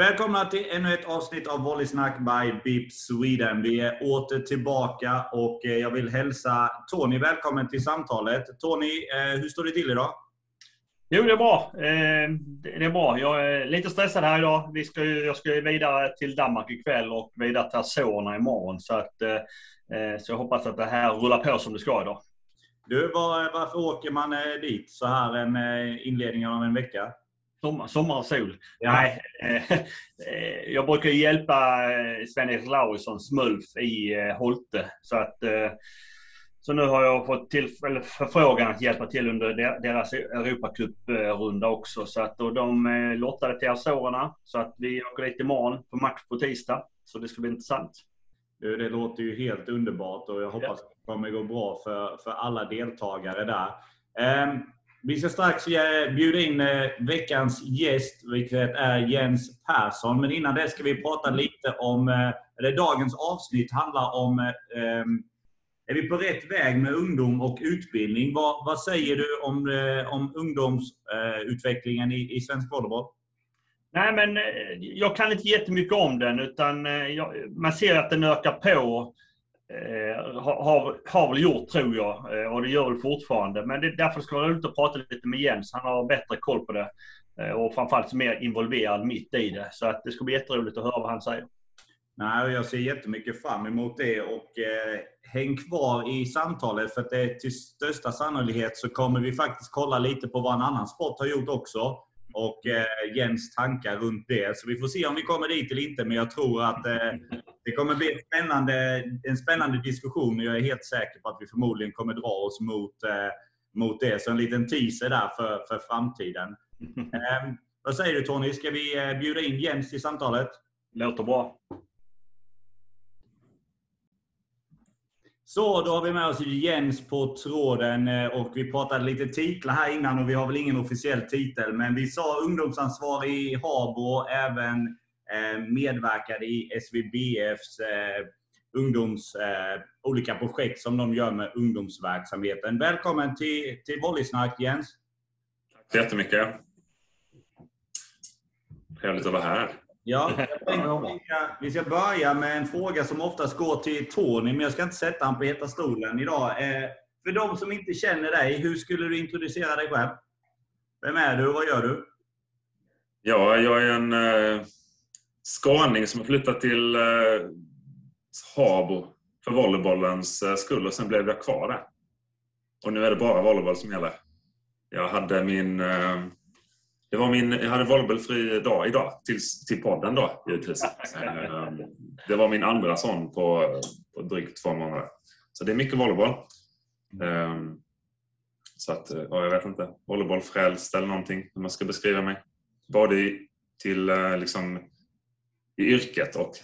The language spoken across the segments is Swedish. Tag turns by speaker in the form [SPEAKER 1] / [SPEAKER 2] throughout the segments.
[SPEAKER 1] Välkomna till ännu ett avsnitt av Volleysnack by BIP Sweden. Vi är åter tillbaka och eh, jag vill hälsa Tony välkommen till samtalet. Tony, eh, hur står det till idag?
[SPEAKER 2] Jo, det är bra. Eh, det är bra. Jag är lite stressad här idag. Vi ska ju, jag ska ju vidare till Danmark ikväll och vidare till Azorerna imorgon. Så, att, så jag hoppas att det här rullar på som det ska idag.
[SPEAKER 1] Du, var, varför åker man dit så här en inledning av en vecka?
[SPEAKER 2] Sommar, sommar och sol. Nej, eh, jag brukar hjälpa eh, Sven-Erik Laurisson, Smulf, i eh, Holte. Så, att, så nu har jag fått till, eller förfrågan att hjälpa till under deras Europacup-runda också. Så att, och de lottade till Azorerna. Så att vi åker dit imorgon på match på tisdag. Så det ska bli intressant.
[SPEAKER 1] Det låter ju helt underbart och jag hoppas ja. att det kommer gå bra för, för alla deltagare där. Um, vi ska strax eh, bjuda in eh, veckans gäst, vilket är Jens Persson. Men innan det ska vi prata lite om, eh, eller dagens avsnitt handlar om är vi på rätt väg med ungdom och utbildning? Vad, vad säger du om, om ungdomsutvecklingen i, i svensk volleyboll?
[SPEAKER 2] Nej, men jag kan inte jättemycket om den, utan jag, man ser att den ökar på Eh, har, har väl gjort tror jag eh, och det gör väl fortfarande. Men det, därför ska det vara roligt att prata lite med Jens. Han har bättre koll på det eh, och framförallt mer involverad mitt i det. Så att det ska bli jätteroligt att höra vad han säger.
[SPEAKER 1] Nej, jag ser jättemycket fram emot det och eh, häng kvar i samtalet för att det till största sannolikhet så kommer vi faktiskt kolla lite på vad en annan sport har gjort också och eh, Jens tankar runt det. Så vi får se om vi kommer dit eller inte, men jag tror att eh, det kommer bli en spännande, en spännande diskussion och jag är helt säker på att vi förmodligen kommer dra oss mot, eh, mot det. Så en liten teaser där för, för framtiden. Eh, vad säger du Tony? Ska vi eh, bjuda in Jens till samtalet?
[SPEAKER 2] Låter bra.
[SPEAKER 1] Så, då har vi med oss Jens på tråden eh, och vi pratade lite titlar här innan och vi har väl ingen officiell titel, men vi sa ungdomsansvarig i Habo och även eh, medverkade i SVBFs eh, ungdoms, olika projekt som de gör med ungdomsverksamheten. Välkommen till, till Volleysnack Jens!
[SPEAKER 3] Tack så jättemycket! Trevligt att vara här.
[SPEAKER 1] Ja, vi, ska, vi ska börja med en fråga som oftast går till Tony, men jag ska inte sätta honom på heta stolen idag. Eh, för de som inte känner dig, hur skulle du introducera dig själv? Vem är du och vad gör du?
[SPEAKER 3] Ja, jag är en eh, skåning som har flyttat till eh, Habo för volleybollens eh, skull och sen blev jag kvar där. Och nu är det bara volleyboll som gäller. Jag hade min eh, det var min, jag hade volleybollfri dag idag, till, till podden då givetvis. Eh, det var min andra sån på, på drygt två månader. Så det är mycket volleyboll. Eh, så att, eh, ja, jag vet inte, volleybollfrälst eller någonting, hur man ska beskriva mig. Både till liksom, i yrket och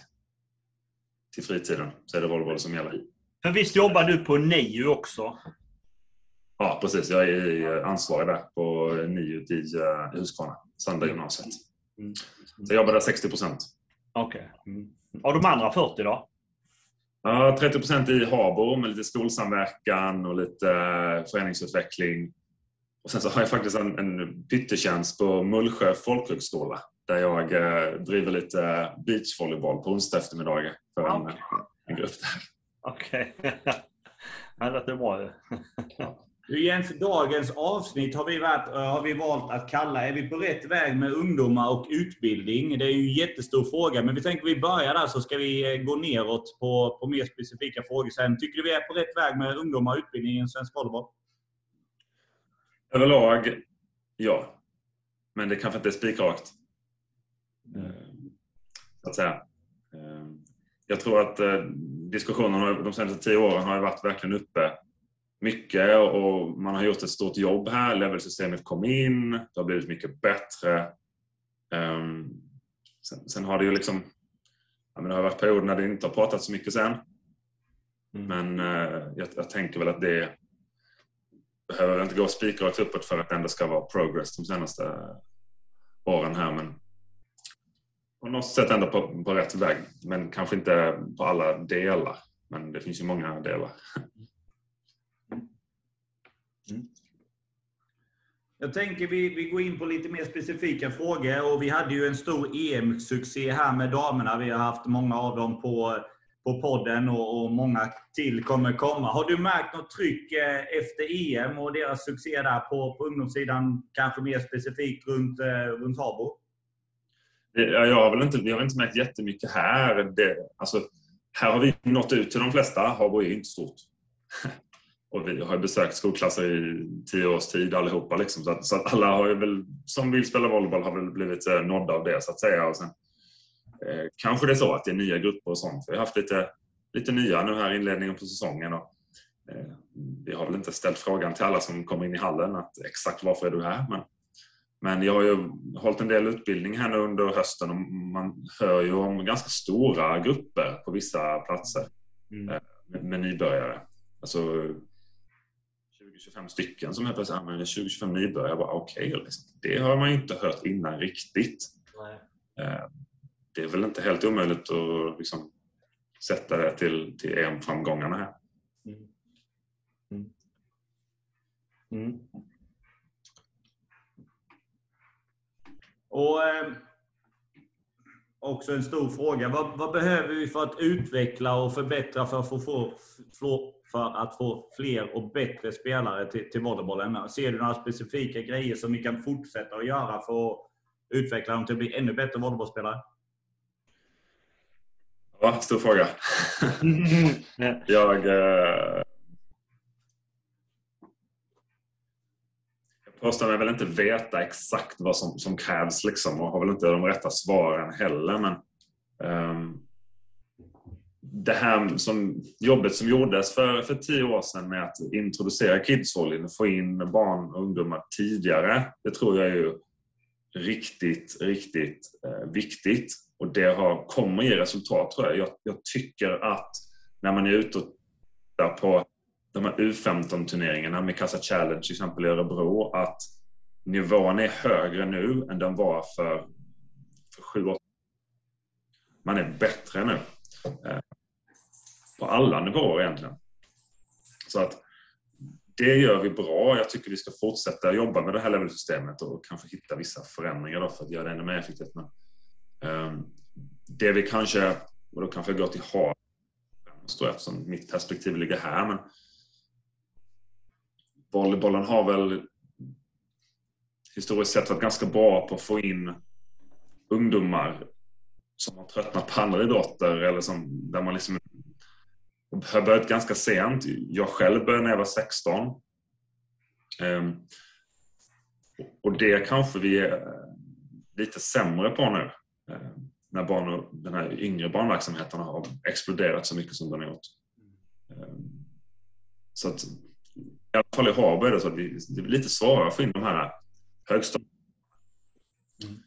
[SPEAKER 3] till fritiden så är det volleyboll som gäller.
[SPEAKER 2] För visst jobbar du på NIU också?
[SPEAKER 3] Ja, precis. Jag är ansvarig där på NIU i eh, Huskvarna, Sandra gymnasiet. Mm. Så jag jobbar där 60 procent.
[SPEAKER 2] Okej. Okay. Mm. Och de andra 40 då?
[SPEAKER 3] Ja, 30 procent i Habo med lite skolsamverkan och lite eh, föreningsutveckling. Och sen så har jag faktiskt en, en pyttetjänst på Mullsjö folkhögskola där jag eh, driver lite beachvolleyboll på onsdag eftermiddagar för en, okay. en grupp där.
[SPEAKER 2] Okej. Okay. det låter bra.
[SPEAKER 1] Jens, dagens avsnitt har vi, varit, eh, har vi valt att kalla Är vi på rätt väg med ungdomar och utbildning? Det är ju en jättestor fråga, men vi tänker vi börjar där så ska vi eh, gå neråt på, på mer specifika frågor sen. Tycker du vi är på rätt väg med ungdomar och utbildning i svensk volleyboll?
[SPEAKER 3] Överlag, ja. Men det kanske inte är spikrakt. Mm. Så att säga. Jag tror att diskussionen de senaste tio åren har varit verkligen uppe mycket och man har gjort ett stort jobb här. Levelsystemet kom in, det har blivit mycket bättre. Um, sen, har det ju liksom... Det har varit perioder när det inte har pratat så mycket sen. Mm. Men jag, jag, tänker väl att det behöver inte gå spikrakt uppåt för att det ändå ska vara progress de senaste åren här. Men på något sätt ändå på, på rätt väg. Men kanske inte på alla delar. Men det finns ju många delar. Mm.
[SPEAKER 1] Jag tänker vi, vi går in på lite mer specifika frågor. Och vi hade ju en stor EM-succé här med damerna. Vi har haft många av dem på, på podden och, och många till kommer komma. Har du märkt något tryck eh, efter EM och deras succé där på, på ungdomssidan? Kanske mer specifikt runt, eh, runt Habo?
[SPEAKER 3] Jag har väl inte, vi har inte märkt jättemycket här. Det, alltså, här har vi nått ut till de flesta. Habo är inte stort. Och vi har besökt skolklasser i tio års tid allihopa. Liksom. Så, att, så att alla har väl, som vill spela volleyboll har väl blivit eh, nådda av det så att säga. Och sen, eh, kanske det är så att det är nya grupper och sånt. Vi har haft lite, lite nya nu här i inledningen på säsongen. Och, eh, vi har väl inte ställt frågan till alla som kommer in i hallen att exakt varför är du här? Men, men jag har ju hållit en del utbildning här nu under hösten och man hör ju om ganska stora grupper på vissa platser mm. Eh, med, med nybörjare. Alltså 20-25 stycken som helt plötsligt använder 20-25 nybörjare. Jag bara okej, okay, liksom. det har man ju inte hört innan riktigt. Nej. Eh, det är väl inte helt omöjligt att liksom sätta det till, till EM-framgångarna här. Mm. Mm.
[SPEAKER 1] Och eh, också en stor fråga. Vad, vad, behöver vi för att utveckla och förbättra för att få, få, få, för att få fler och bättre spelare till, till volleybollen? Ser du några specifika grejer som vi kan fortsätta att göra för att utveckla dem till att bli ännu bättre volleybollspelare?
[SPEAKER 3] Ja, stor fråga. jag, eh, jag påstår mig väl inte veta exakt vad som, som krävs liksom, och har väl inte de rätta svaren heller. Men, um, det här som, jobbet som gjordes för, för tio år sedan med att introducera kidsvolleyn, få in barn och ungdomar tidigare, det tror jag är ju riktigt, riktigt eh, viktigt. Och det har, kommer ge resultat tror jag. jag. jag. tycker att när man är ute och tittar på de här U15-turneringarna med Casa Challenge till exempel i Örebro, att nivån är högre nu än den var för, för sju, år Man är bättre nu. Eh, på alla nivåer egentligen. Så att det gör vi bra. Jag tycker vi ska fortsätta jobba med det här levelsystemet och kanske hitta vissa förändringar då för att göra det ännu mer effektivt. Men, um, det vi kanske, och då kanske jag går till hav eftersom mitt perspektiv ligger här, men volleybollen har väl historiskt sett varit ganska bra på att få in ungdomar som har tröttnat på andra idrotter eller som, där man liksom har börjat ganska sent. Jag själv började när jag var 16. Um, ehm, och det kanske vi är lite sämre på nu. Um, när barn och den här yngre barnverksamheten har exploderat så mycket som den har gjort. Um, så att, i alla fall i är det så att det är lite svårare att få in de här högstadiet mm.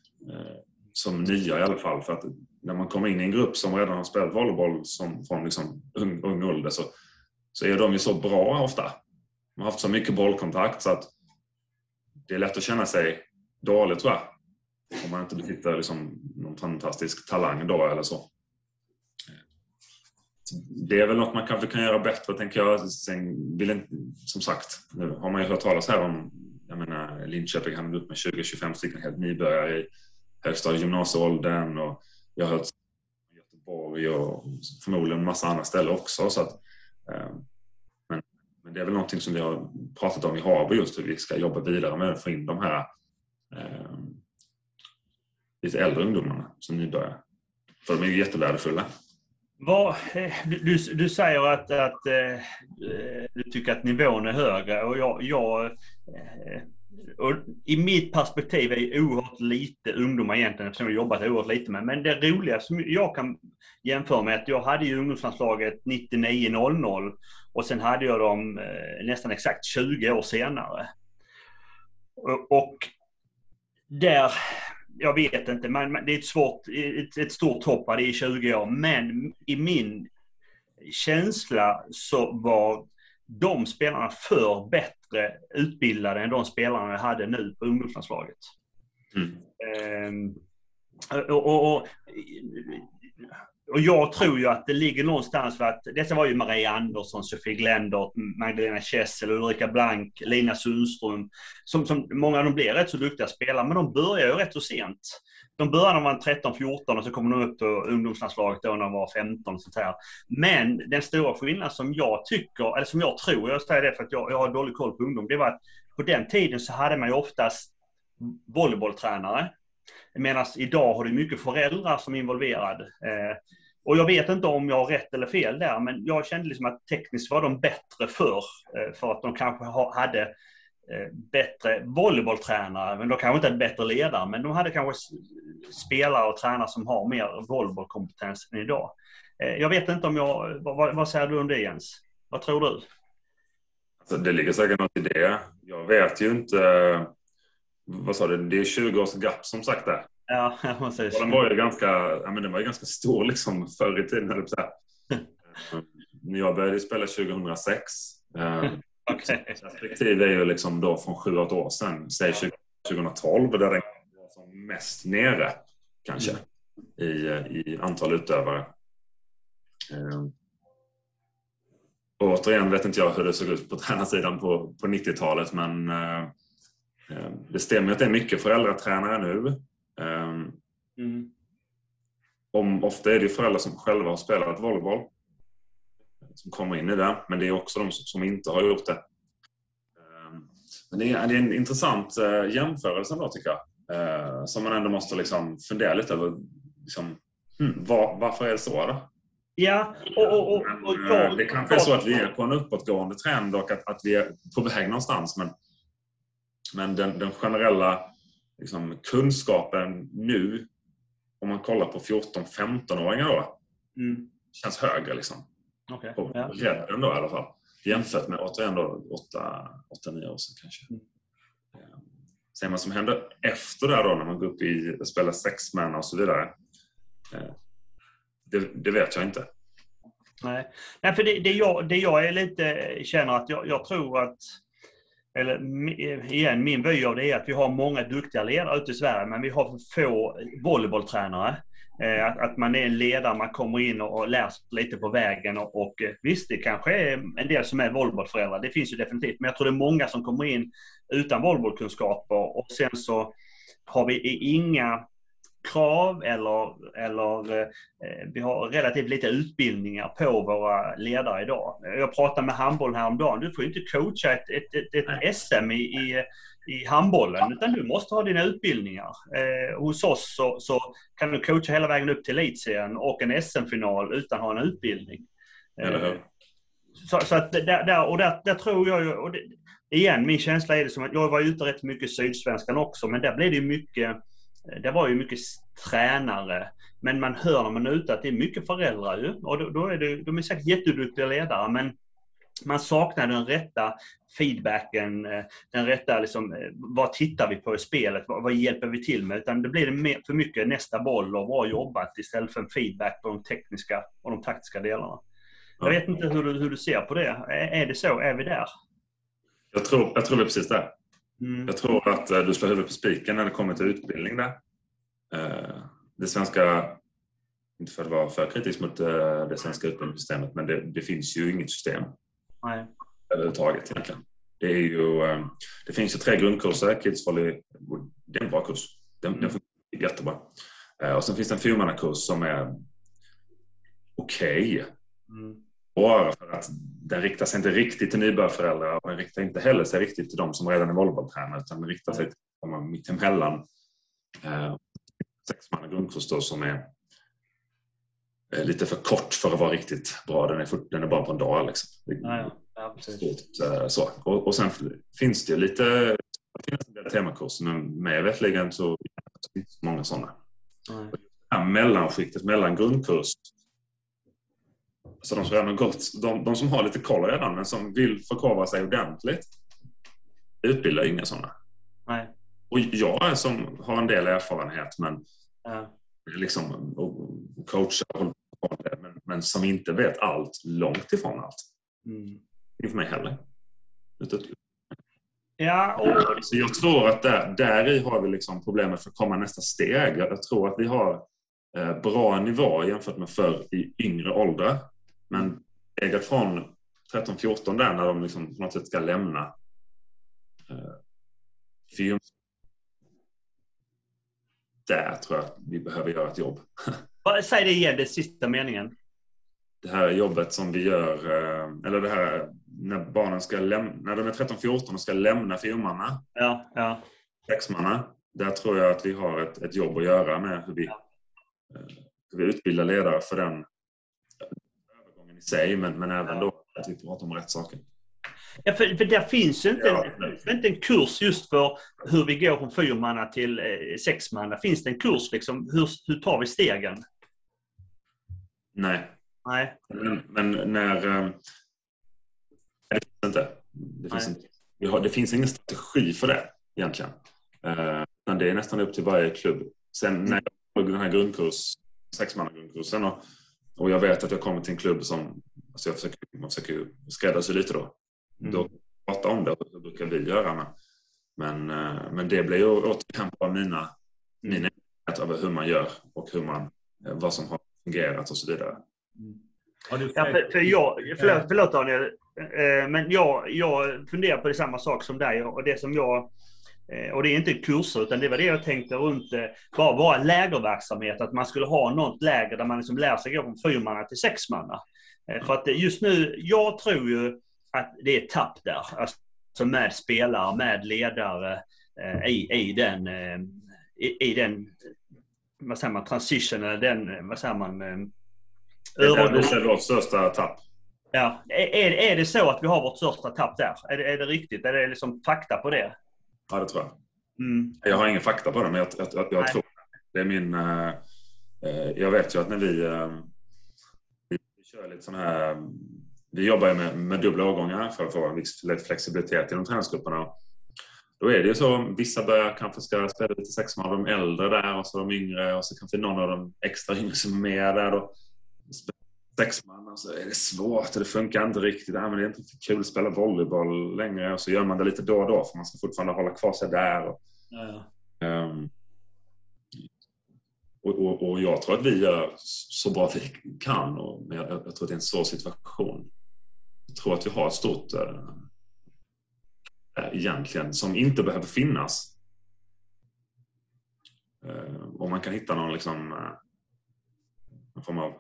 [SPEAKER 3] som nya i alla fall. För att när man kommer in i en grupp som redan har spelat volleyboll som, från liksom ung, ung ålder så, så är de ju så bra ofta. De har haft så mycket bollkontakt så att det är lätt att känna sig dålig tror jag. Om man inte besitter liksom någon fantastisk talang då eller så. Det är väl något man kanske kan göra bättre tänker jag. Sen vill inte, som sagt, nu har man ju hört talas här om jag menar, Linköping hamnade upp med 20-25 stycken helt nybörjare i högstadie gymnasieåldern och jag har hört Göteborg och förmodligen en massa andra ställen också. Så att, eh, men, men, det är väl någonting som vi har pratat om i Habo just hur vi ska jobba vidare med att få in de här eh, lite äldre ungdomarna som nybörjare. För de är ju jättevärdefulla.
[SPEAKER 2] Vad, eh, du, du säger att, att eh, eh, du tycker att nivån är högre och jag, jag och I mitt perspektiv är det oerhört lite ungdomar egentligen eftersom jag jobbat oerhört lite med. Men det roliga som jag kan jämföra med är att jag hade ju ungdomslandslaget 99-00 och sen hade jag dem nästan exakt 20 år senare. Och där, jag vet inte, men det är ett, svårt, ett, ett stort hopp, det är 20 år. Men i min känsla så var de spelarna för bättre utbildade än de spelarna jag hade nu på ungdomslandslaget. Mm. Ehm, och, och, och, och jag tror ju att det ligger någonstans för att dessa var ju Maria Andersson, Sofie Glendert, Magdalena Kessel, Ulrika Blank, Lina Sundström. Som, som, många av dem blev rätt så duktiga spelare, men de började ju rätt så sent. De började när de var 13-14 och så kom de upp på ungdomslandslaget då när de var 15. Och sånt här. Men den stora skillnaden som jag tycker, eller som jag tror, jag säger det för att jag, jag har dålig koll på ungdom, det var att på den tiden så hade man ju oftast volleybolltränare. Medan idag har du mycket föräldrar som är involverade. Eh, och jag vet inte om jag har rätt eller fel där, men jag kände liksom att tekniskt var de bättre för eh, För att de kanske hade eh, bättre volleybolltränare, men de kanske inte hade bättre ledare, men de hade kanske spelare och tränare som har mer volleybollkompetens än idag. Eh, jag vet inte om jag, vad, vad säger du om det Jens? Vad tror du?
[SPEAKER 3] Alltså, det ligger säkert något i det. Jag vet ju inte vad sa du, det är 20 års gap som sagt där.
[SPEAKER 2] Ja, man säger så.
[SPEAKER 3] Den var ju ganska, ja, men den var ju ganska stor liksom förr i tiden, jag När jag började spela 2006. Eh, okay. Perspektiv är ju liksom då från 7-8 år sedan, säg 2012, där den var som mest nere kanske i, i antal utövare. Eh, och återigen vet inte jag hur det såg ut på tränarsidan på, på 90-talet men eh, Ehm, det stämmer att det är mycket föräldratränare nu. Ehm, mm. Om, ofta är det föräldrar som själva har spelat volleyboll som kommer in i det, men det är också de som inte har gjort det. Ehm, men det är, det är en intressant eh, jämförelse då tycker jag. Som man ändå måste liksom fundera lite över. Liksom, hmm, var, varför är det så? Då?
[SPEAKER 2] Ja, och, och, och, och
[SPEAKER 3] jag, Det kanske är så att vi är på en uppåtgående trend och att, att vi är på väg någonstans. Men men den, den generella liksom, kunskapen nu, om man kollar på 14-15-åringar då, mm. känns högre. Liksom.
[SPEAKER 2] Okay.
[SPEAKER 3] På ja. bredden då i alla fall. Jämfört med återigen då 8-9 år sedan kanske. Mm. Sen vad som händer efter det då när man går upp i spelar sexman och så vidare. Eh, det, det, vet jag inte.
[SPEAKER 2] Nej, Nej för det, det, jag, det jag är lite känner att jag, jag tror att eller eh, igen, min vy av det är att vi har många duktiga ledare ute i Sverige, men vi har för få volleybolltränare. Eh, att, att man är en ledare, man kommer in och, och lär sig lite på vägen. Och, och eh, visst, det kanske är en del som är volleybollföräldrar, det finns ju definitivt. Men jag tror det är många som kommer in utan volleybollkunskaper och sen så har vi inga krav eller, eller eh, vi har relativt lite utbildningar på våra ledare idag. Jag pratade med handbollen häromdagen. Du får ju inte coacha ett, ett, ett, ett SM i, i, i handbollen utan du måste ha dina utbildningar. Eh, hos oss så, så, kan du coacha hela vägen upp till elitserien och en SM-final utan att ha en utbildning. Eh, så, så, att där, där, och där, där tror jag ju, och det, igen min känsla är det som att jag var ute rätt mycket i Sydsvenskan också men där blev det mycket det var ju mycket tränare. Men man hör när man är ute att det är mycket föräldrar ju. Och då, då är det, de är säkert jätteduktiga ledare men man saknar den rätta feedbacken, eh, den rätta liksom, eh, vad tittar vi på i spelet, vad, vad hjälper vi till med? Utan det blir för mycket nästa boll och bra jobbat istället för en feedback på de tekniska och de taktiska delarna. Jag vet inte hur du, hur du ser på det. Är, är det så? Är vi där?
[SPEAKER 3] Jag tror, jag tror vi är precis där. Mm. Jag tror att eh, du slår huvudet på spiken när det kommer till utbildning där. Eh, det svenska, inte för att vara för kritisk mot eh, det svenska utbildningssystemet, men det, det finns ju inget system
[SPEAKER 2] Nej.
[SPEAKER 3] överhuvudtaget egentligen. Det, är ju, det finns ju tre grundkurser. Kids Volley, det är en bra kurs. Den, mm. den fungerar jättebra. Och sen finns det en fyrmannakurs som är okej. Okay. Mm. Bara för att den riktar sig inte riktigt till nybörjarföräldrar och den riktar inte heller sig riktigt till de som redan är volleybolltränare utan den riktar sig till de mittemellan. Eh, Sexmanna grundkurs då som är eh, lite för kort för att vara riktigt bra. Den är, för, den är bara på en dag. Liksom.
[SPEAKER 2] Ja, ja.
[SPEAKER 3] Stort, eh, så. Och, och sen finns det lite det finns en del temakurser men mig veterligen så finns det många sådana. Mm. Mellanskiktet mellan grundkurs så de som redan har gått, de, de som har lite koll redan men som vill förkovra sig ordentligt utbildar inga sådana.
[SPEAKER 2] Nej.
[SPEAKER 3] Och jag som har en del erfarenhet men
[SPEAKER 2] ja.
[SPEAKER 3] liksom och coachar men, men som inte vet allt, långt ifrån allt.
[SPEAKER 2] Mm.
[SPEAKER 3] Inte för mig heller.
[SPEAKER 2] Ja, och...
[SPEAKER 3] Så jag tror att där, där i har vi liksom problemet för att komma nästa steg. Jag tror att vi har bra nivå jämfört med förr i yngre åldrar. Men steget från 13-14 där när de liksom på något sätt ska lämna eh, film. Där tror jag att vi behöver göra ett jobb.
[SPEAKER 2] Säg det igen, den sista meningen.
[SPEAKER 3] Det här jobbet som vi gör, eh, eller det här när barnen ska lämna, när de är 13-14 och ska lämna firmanna.
[SPEAKER 2] Ja, ja.
[SPEAKER 3] Sexmanna. Där tror jag att vi har ett, ett jobb att göra med hur vi,
[SPEAKER 2] Ja.
[SPEAKER 3] Eh, vi utbildar ledare för den övergången i sig, men, men även då att vi pratar om rätt saker.
[SPEAKER 2] Ja, för, för där finns ju inte,
[SPEAKER 3] Ja,
[SPEAKER 2] en, inte en kurs just för hur vi går från fyrmanna till eh, sexmanna. Finns det en kurs liksom? Hur, hur tar vi stegen?
[SPEAKER 3] Nej,
[SPEAKER 2] Nej.
[SPEAKER 3] men, men när... eh, Nej, det finns inte. Det finns, inte. Vi har, det finns ingen strategi för det egentligen. Eh, men det är nästan upp till varje klubb. Sen när jag tog den här grundkurs, sexmannagrundkursen och, och jag vet att jag kommer till en klubb som alltså jag försöker, man försöker skräddarsy lite då.
[SPEAKER 2] Mm.
[SPEAKER 3] Då prata om det och det brukar vi göra. Men, men, eh, men det blir ju återigen på mina, mina erfarenheter över hur man gör och hur man, eh, vad som har fungerat och så vidare.
[SPEAKER 1] Du
[SPEAKER 2] Ja, för, för jag, förlåt, förlåt Daniel, eh, men jag, jag funderar på det samma sak som dig och det som jag och det är inte kurser utan det var det jag tänkte runt eh, bara vara lägerverksamhet. Att man skulle ha något läger där man liksom lär sig gå från fyrmanna till sexmanna. Eh, För att eh, just nu, jag tror ju att det är tapp där. Alltså med spelare, med ledare eh, i, i den, eh, i, i den, vad säger man, transition eller den, eh, vad säger man, eh,
[SPEAKER 3] Det är
[SPEAKER 2] övergång-
[SPEAKER 3] det är vårt största tapp.
[SPEAKER 2] Ja. Är, är- är det så att vi har vårt största tapp där? Är det, är det riktigt? Är det liksom fakta på det?
[SPEAKER 3] Ja, det tror jag.
[SPEAKER 2] Mm.
[SPEAKER 3] Jag har ingen fakta på det, men jag, jag, jag, jag tror det. är min... eh, eh, jag vet ju att när vi, eh, vi kör lite sån här... Vi jobbar ju med, med dubbla årgångar för att få viss flexibilitet inom träningsgrupperna. Då är det ju så, vissa börjar kanske ska spela lite sexman av de äldre där och så de yngre och så kanske någon av de extra yngre som är med där. Då. Sexman och så är det svårt och det funkar inte riktigt. Ja, men det är inte kul att spela volleyboll längre och så gör man det lite då och då för man ska fortfarande hålla kvar sig där. Och,
[SPEAKER 2] Ja.
[SPEAKER 3] Ehm, och, och, och jag tror att vi gör så bra vi kan, och, men jag, jag tror att det är en svår situation. Jag tror att vi har ett stort äh, egentligen som inte behöver finnas. Äh, om man kan hitta någon liksom, äh, någon form av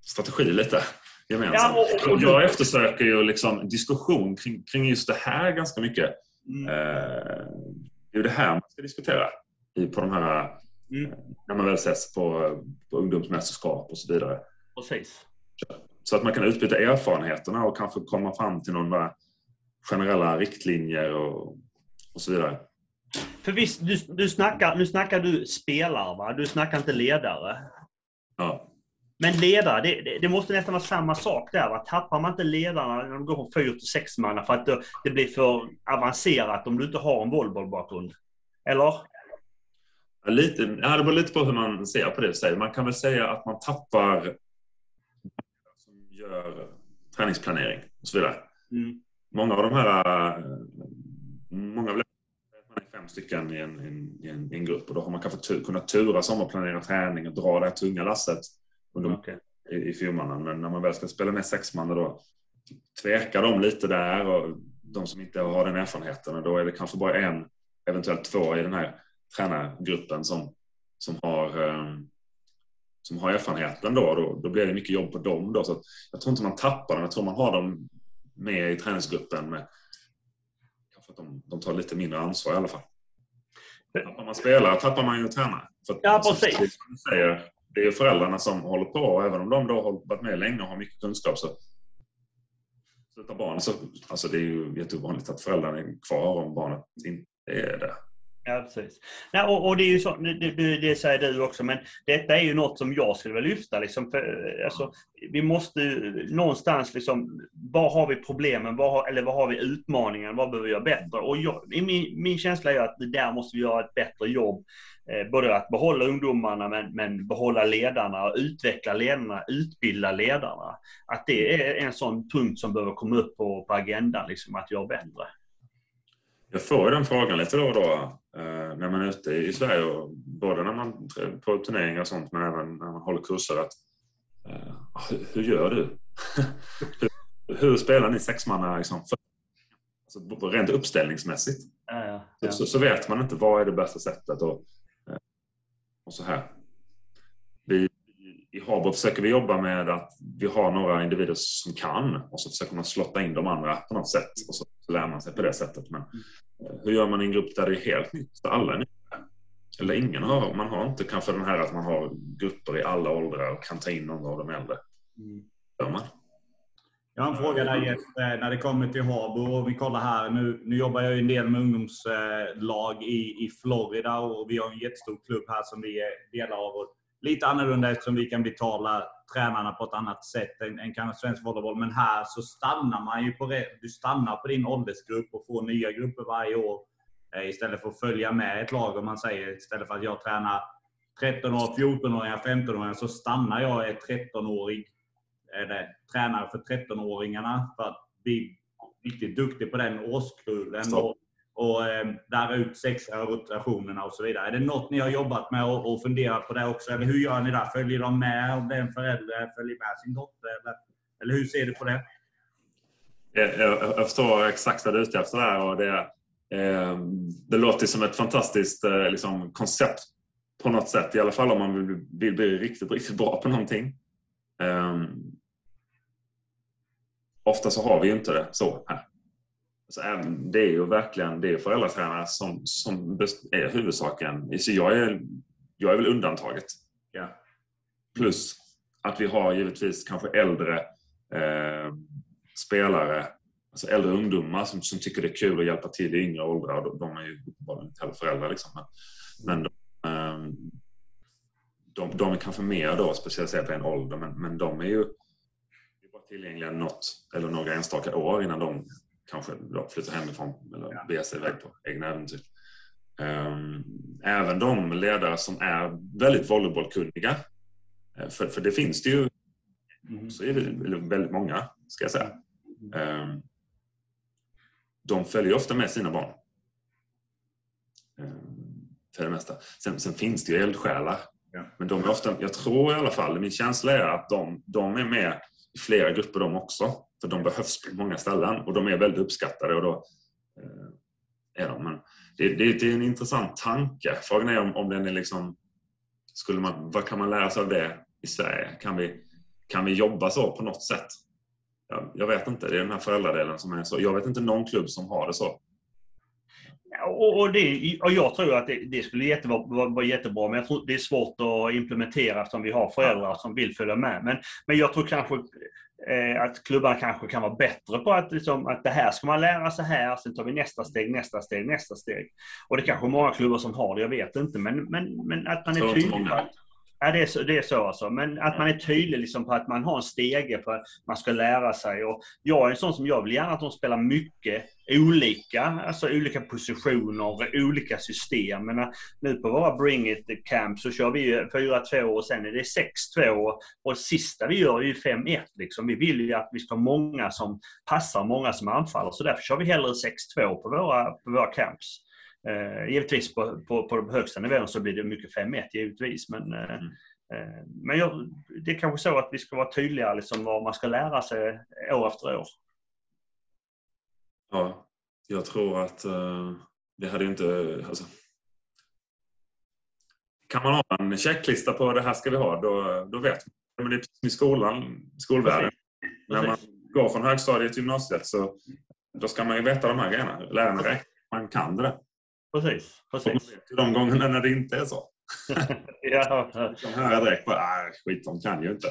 [SPEAKER 3] strategi lite gemensamt.
[SPEAKER 2] Ja, och- och-
[SPEAKER 3] jag eftersöker ju liksom diskussion kring, kring just det här ganska mycket.
[SPEAKER 2] Mm.
[SPEAKER 3] Eh, det är ju det här man ska diskutera i, på de här,
[SPEAKER 2] Mm.
[SPEAKER 3] när man väl ses på, på ungdomsmästerskap och så vidare.
[SPEAKER 2] Precis.
[SPEAKER 3] Så att man kan utbyta erfarenheterna och kanske komma fram till några generella riktlinjer och, och så vidare.
[SPEAKER 2] För visst, du, du snackar, nu snackar du spelare, va? Du snackar inte ledare.
[SPEAKER 3] Ja.
[SPEAKER 2] Men ledare, det, det, måste nästan vara samma sak där. Va? Tappar man inte ledarna när de går från fyra till sex manna för att det, det blir för avancerat om du inte har en volleybollbakgrund? Eller?
[SPEAKER 3] Lite, ja, det beror lite på hur man ser på det. Man kan väl säga att man tappar som gör träningsplanering och så vidare.
[SPEAKER 2] Mm.
[SPEAKER 3] Många av de här... Många vill man är fem stycken i en, i en, i en, grupp och då har man kanske tu, kunnat att planera träning och dra det här tunga lasset under,
[SPEAKER 2] Okej.
[SPEAKER 3] i, i fyrmannen. Men när man väl ska spela med sexman då tvekar de lite där och de som inte har den erfarenheten och då är det kanske bara en, eventuellt två i den här tränargruppen som, som har eh, som har erfarenheten då, då, då blir det mycket jobb på dem. Då, så jag tror inte man tappar dem, jag tror man har dem med i träningsgruppen. Med, kanske att de, de tar lite mindre ansvar i alla fall. Tappar man spelare tappar man ju tränare. För att,
[SPEAKER 2] Ja, precis.
[SPEAKER 3] säger, det är ju föräldrarna som håller på och även om de då har varit med länge och har mycket kunskap så slutar barnet så, alltså det är ju jätteovanligt att föräldrarna är kvar om barnet inte är det.
[SPEAKER 2] Ja, precis. Nej, och, och det är ju så, det, det, säger du också, men detta är ju något som jag skulle vilja lyfta. Liksom, för, alltså, vi måste ju någonstans, liksom, var har vi problemen? Var har, eller var har vi utmaningen? Vad behöver vi göra bättre? Och jag, min, min känsla är att där måste vi göra ett bättre jobb. Eh, både att behålla ungdomarna, men, men behålla ledarna, utveckla ledarna, utbilda ledarna. Att det är en sån punkt som behöver komma upp på, på agendan, liksom, att göra bättre.
[SPEAKER 3] Jag får den frågan lite då och då eh, när man är ute i Sverige, och både när man på turneringar och sånt men även när man håller kurser. Att, eh, hur, gör du? hur, spelar ni sexmanna? Liksom, alltså, rent uppställningsmässigt.
[SPEAKER 2] Ja, ja, ja.
[SPEAKER 3] Så, så, vet man inte vad är det bästa sättet. Och, och så här. Vi, I Habo försöker vi jobba med att vi har några individer som kan och så försöker man slotta in de andra på något sätt. Och så lär man sig på det sättet. Men eh, hur gör man i en grupp där det är helt nytt? Där alla är nya? Eller ingen har, man har inte kanske den här att man har grupper i alla åldrar och kan ta in någon av de äldre. Mm. Gör man?
[SPEAKER 1] Jag har en fråga där Jesper, eh, när det kommer till Habo. Och vi kollar här, nu, nu jobbar jag en del med ungdomslag i, i Florida och vi har en jättestor klubb här som vi är delar av. Och lite annorlunda eftersom vi kan betala tränarna på ett annat sätt än, än kanske svensk volleyboll. Men här så stannar man ju på. Du stannar på din åldersgrupp och får nya grupper varje år. Eh, istället för att följa med ett lag, om man säger. Istället för att jag tränar 13 år, 14-åringar, 15-åringar så stannar jag ett 13-årig eller tränare för 13-åringarna för att bli riktigt duktig på den årskullen. Och, och eh, lära ut sexa rotationerna och så vidare. Är det något ni har jobbat med och, och funderat på det också? Eller hur gör ni där? Följer de med om den förälder följer med sin dotter? Eller, eller hur ser du på det?
[SPEAKER 3] Jag, jag, jag förstår exakt vad du är ute efter där. Och det, eh, det låter som ett fantastiskt eh, liksom, koncept på något sätt. I alla fall om man vill, vill bli riktigt, riktigt bra på någonting. Um, ofta så har vi ju inte det så här. Alltså, det är ju verkligen det är föräldratränare som, som är huvudsaken. Så jag, är, jag är väl undantaget. Ja. Plus att vi har givetvis kanske äldre eh, spelare, alltså äldre ungdomar som, som tycker det är kul att hjälpa till i yngre åldrar. De, de är ju uppenbarligen inte heller föräldrar. Liksom. Men, de, eh, de, de, är kanske mer då specialiserade på en ålder, men, men de är ju tillgängliga något eller några enstaka år innan de kanske flyttar hemifrån eller ja. beger sig iväg på egna äventyr. Ehm, även de ledare som är väldigt volleybollkunniga, eh, för, för det finns det ju mm. så är det väldigt många, ska jag säga. Ehm, de följer ofta med sina barn. Ehm, för det mesta. Sen, sen finns det ju eldsjälar. Men de är ofta, jag tror i alla fall, min känsla är att de, de är med i flera grupper de också. För de behövs på många ställen och de är väldigt uppskattade. Och då, eh, är de. Men det, det, det, är en intressant tanke. Frågan är om, om den är liksom... Skulle man, vad kan man lära sig av det i Sverige? Kan vi, kan vi jobba så på något sätt? Jag, jag vet inte. Det är den här föräldradelen som är så. Jag vet inte någon klubb som har det så.
[SPEAKER 2] Och, och, det, och jag tror att det, det skulle jättebra, vara, vara jättebra, men jag tror det är svårt att implementera eftersom vi har föräldrar som vill följa med. Men, men jag tror kanske eh, att klubbarna kanske kan vara bättre på att, liksom, att det här ska man lära sig här, sen tar vi nästa steg, nästa steg, nästa steg. Och det är kanske många klubbar som har det, jag vet inte. Men, men, men att man är tydlig att Ja, det är så, det är så alltså. Men att man är tydlig liksom på att man har en stege på att man ska lära sig. Och jag är en sån som jag vill gärna att de spelar mycket olika, alltså olika positioner, olika system. Men nu på våra Bring It Camp så kör vi 4-2 och sen är det 6-2 och sista vi gör är ju 5-1. Liksom. Vi vill ju att vi ska ha många som passar, många som anfaller. Så därför kör vi hellre 6-2 på våra, på våra camps. Eh, givetvis på, på, på de högsta nivåerna så blir det mycket 5-1 givetvis. Men, eh, mm. eh, men jag, det är kanske så att vi ska vara tydliga liksom vad man ska lära sig år efter år.
[SPEAKER 3] Ja, jag tror att eh, det hade inte... Alltså, kan man ha en checklista på det här ska vi ha, då, då vet man. Men det är precis som i skolan, skolvärlden. Precis. När man går från högstadiet till gymnasiet så då ska man ju veta de här grejerna. Lära sig Man kan det.
[SPEAKER 2] Precis. precis.
[SPEAKER 3] De gångerna när det inte är så. ja. De hör direkt bara, ah, skit, de kan ju inte.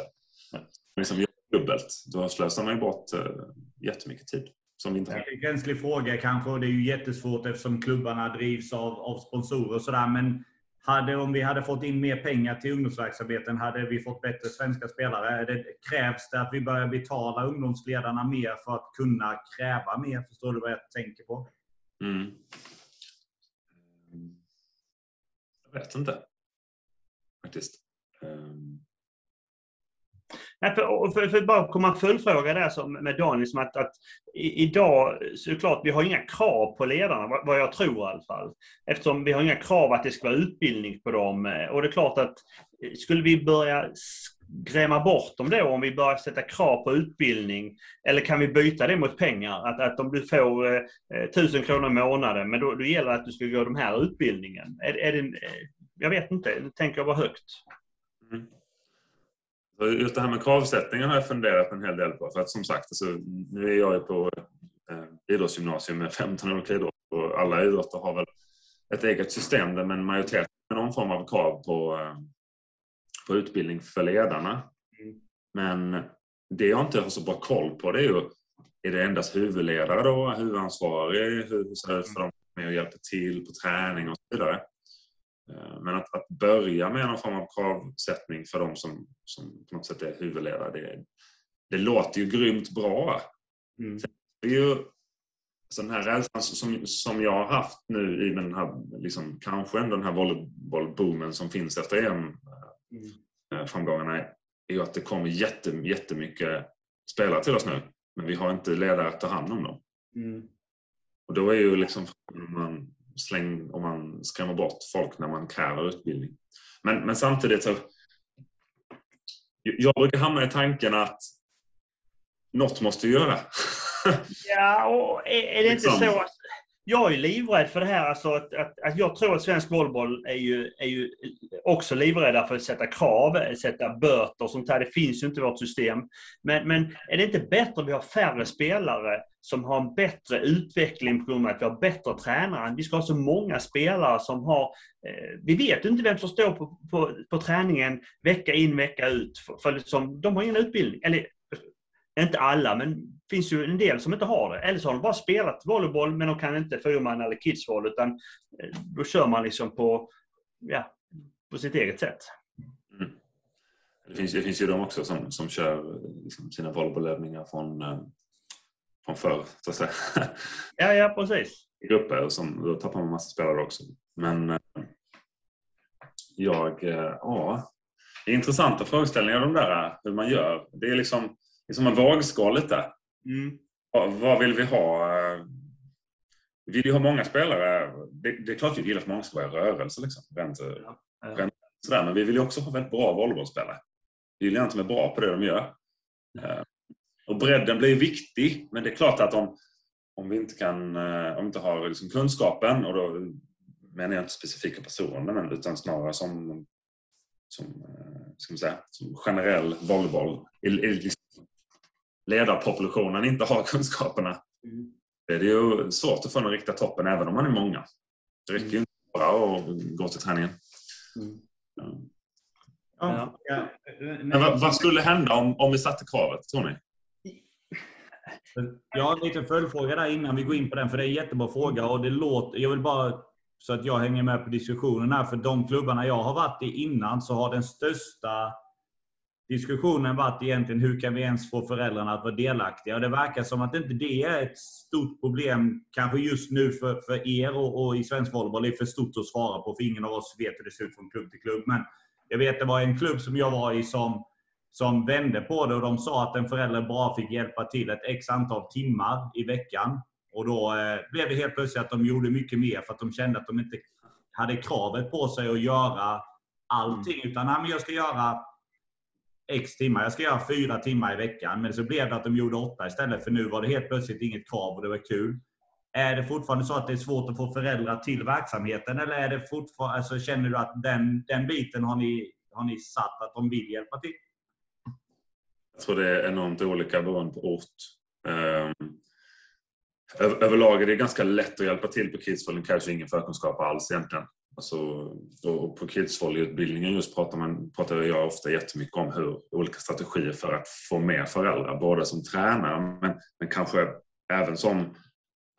[SPEAKER 3] Liksom dubbelt. Då slösar man ju bort uh, jättemycket tid. Som inte
[SPEAKER 1] har. En känslig fråga kanske och det är ju jättesvårt eftersom klubbarna drivs av, av sponsorer och sådär. Men hade, om vi hade fått in mer pengar till ungdomsverksamheten, hade vi fått bättre svenska spelare? Det, krävs det att vi börjar betala ungdomsledarna mer för att kunna kräva mer? Förstår du vad jag tänker på? Mm
[SPEAKER 3] vet inte. Faktiskt. Um...
[SPEAKER 2] Nej, för, för, för bara komma en följdfråga där som, med Daniel, som att, att i, idag, så är det klart, vi har inga krav på ledarna, vad, vad jag tror i alla fall. Eftersom vi har inga krav att det ska vara utbildning på dem. Eh, och det är klart att eh, skulle vi börja gräma bort dem då om vi börjar sätta krav på utbildning? Eller kan vi byta det mot pengar? Att, att om du får eh, eh 1000 kronor i månaden, men då, då gäller det att du ska gå den här utbildningen. Är, är det, eh, jag vet inte, nu tänker jag bara högt. Mm.
[SPEAKER 3] Just det här med kravsättningen har jag funderat en hel del på. För att som sagt, alltså, nu är jag ju på eh, idrottsgymnasium med 15 olika idrotter och alla idrotter har väl ett eget system där men majoriteten har någon form av krav på, eh, på utbildning för ledarna. Mm. Men det jag inte har så bra koll på det är ju, är det endast huvudledare då, huvudansvarig, hur ser det ut för dem med och hjälper till på träning och så vidare. Eh, men att, att börja med någon form av kravsättning för de som, som på något sätt är huvudledare, det, det låter ju grymt bra. Mm. Det är ju så den här rädslan som, som jag har haft nu i den här, liksom, kanske den här volleybollboomen som finns efter EM-framgångarna, mm. Eh, är ju att det kommer jätte, jättemycket spelare till oss nu. Men vi har inte ledare att ta hand om dem. Mm. Och då är ju liksom man släng, om man skrämmer bort folk när man kräver utbildning. Men, men samtidigt så... Jag brukar hamna i tanken att något måste göra.
[SPEAKER 2] ja, och är, är det inte liksom. så att jag är livrädd för det här. Alltså att, att, att jag tror att svensk volleyboll är ju, är ju också livrädda för att sätta krav, sätta böter och sånt här. Det finns ju inte i vårt system. Men, men är det inte bättre att vi har färre spelare som har en bättre utveckling på grund av att vi har bättre tränare? Vi ska ha så många spelare som har... Eh, vi vet inte vem som står på, på, på träningen vecka in vecka ut. För, för liksom, de har ingen utbildning. Eller inte alla, men finns ju en del som inte har det. Eller så har de bara spelat volleyboll, men de kan inte fyrman eller kidsvoll, utan eh, då kör man liksom på, ja, på sitt eget sätt. Mm.
[SPEAKER 3] Det, finns, det finns ju de också som, som kör liksom sina volleybollövningar från, eh, från förr, så att säga.
[SPEAKER 2] Ja, ja, precis.
[SPEAKER 3] I grupper, och som, då tappar man massa spelare också. Men eh, jag, ja, det är intressanta frågeställningar de där, hur man gör. Det är liksom det är som en vågskål lite. Mm. Vad vill vi ha? Vi vill ju ha många spelare. Det, det är klart vi vill att många ska vara i rörelse. Liksom. Rent, ja. Rent, sådär. Men vi vill ju också ha väldigt bra volleybollspelare. Vi vill de är bra på det de gör. Mm. Och bredden blir viktig. Men det är klart att om, om vi inte kan, eh, om vi inte har liksom kunskapen och då menar jag inte specifika personer utan snarare som, som, eh, ska man säga, som generell volleyboll ledarpopulationen inte har kunskaperna. Mm. Det är ju svårt att få den riktiga toppen även om man är många. Det räcker ju inte bara att gå till träningen. Mm. Ja. Ja. Men vad, vad, skulle hända om, om vi satte kravet, tror ni?
[SPEAKER 1] Jag har en liten följdfråga där innan vi går in på den, för det är en jättebra fråga. Och det låter, jag vill bara, så att jag hänger med på diskussionen här, för de klubbarna jag har varit i innan så har den största diskussionen varit egentligen hur kan vi ens få föräldrarna att vara delaktiga? Och det verkar som att inte det är ett stort problem, kanske just nu för, för er och, och i svensk volleyboll. Det är för stort att svara på, för ingen av oss vet hur det ser ut från klubb till klubb. Men jag vet det var en klubb som jag var i som, som vände på det och de sa att en förälder bara fick hjälpa till ett x antal timmar i veckan. Och då eh, blev det helt plötsligt att de gjorde mycket mer för att de kände att de inte hade kravet på sig att göra allting. Utan nej, jag ska göra X timmar. Jag ska göra fyra timmar i veckan. Men så blev det att de gjorde åtta istället. För nu var det helt plötsligt inget krav och det var kul. Är det fortfarande så att det är svårt att få föräldrar till verksamheten? Eller är det fortfarande, alltså, känner du att den, den biten har ni, har ni satt att de vill hjälpa till?
[SPEAKER 3] Jag tror det är enormt olika beroende på ort. Um, överlag är det ganska lätt att hjälpa till på Kids Det Cash, ingen förkunskap alls egentligen. Alltså, på kidsvolleyutbildningen just pratar, man, pratar jag ofta jättemycket om hur olika strategier för att få med föräldrar, både som tränare men, men kanske även som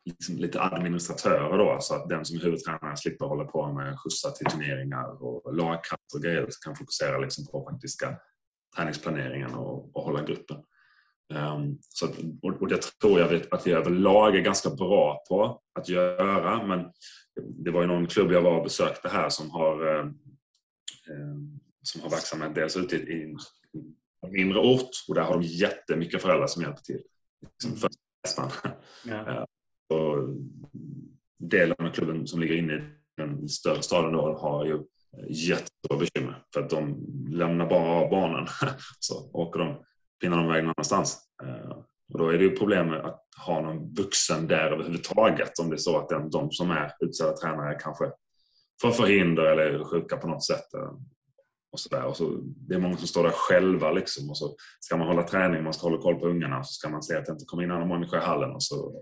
[SPEAKER 3] liksom lite administratörer då, så att den som är huvudtränare slipper hålla på med skjutsar till turneringar och lagkraft och grejer, så kan fokusera liksom på faktiska träningsplaneringen och, och hålla gruppen. Um, så att, och, det tror jag att vi överlag är ganska bra på att göra, men det var ju någon klubb jag var och besökte här som har, eh, eh som har verksamhet dels ute i, mindre ort och där har de jättemycket föräldrar som hjälper till. Liksom för nästan.
[SPEAKER 2] Ja.
[SPEAKER 3] Och delen av klubben som ligger inne i den större staden då har ju jättestora bekymmer för att de lämnar bara av barnen så åker de, pinnar de iväg någon annanstans. Eh, och då är det ju problem med att ha någon vuxen där överhuvudtaget om det är så att den, de som är utsedda tränare kanske får förhinder eller är sjuka på något sätt. Eh, och så där. Och så, det är många som står där själva liksom och så ska man hålla träning, man ska hålla koll på ungarna och så ska man se att det inte kommer in andra människor i hallen och så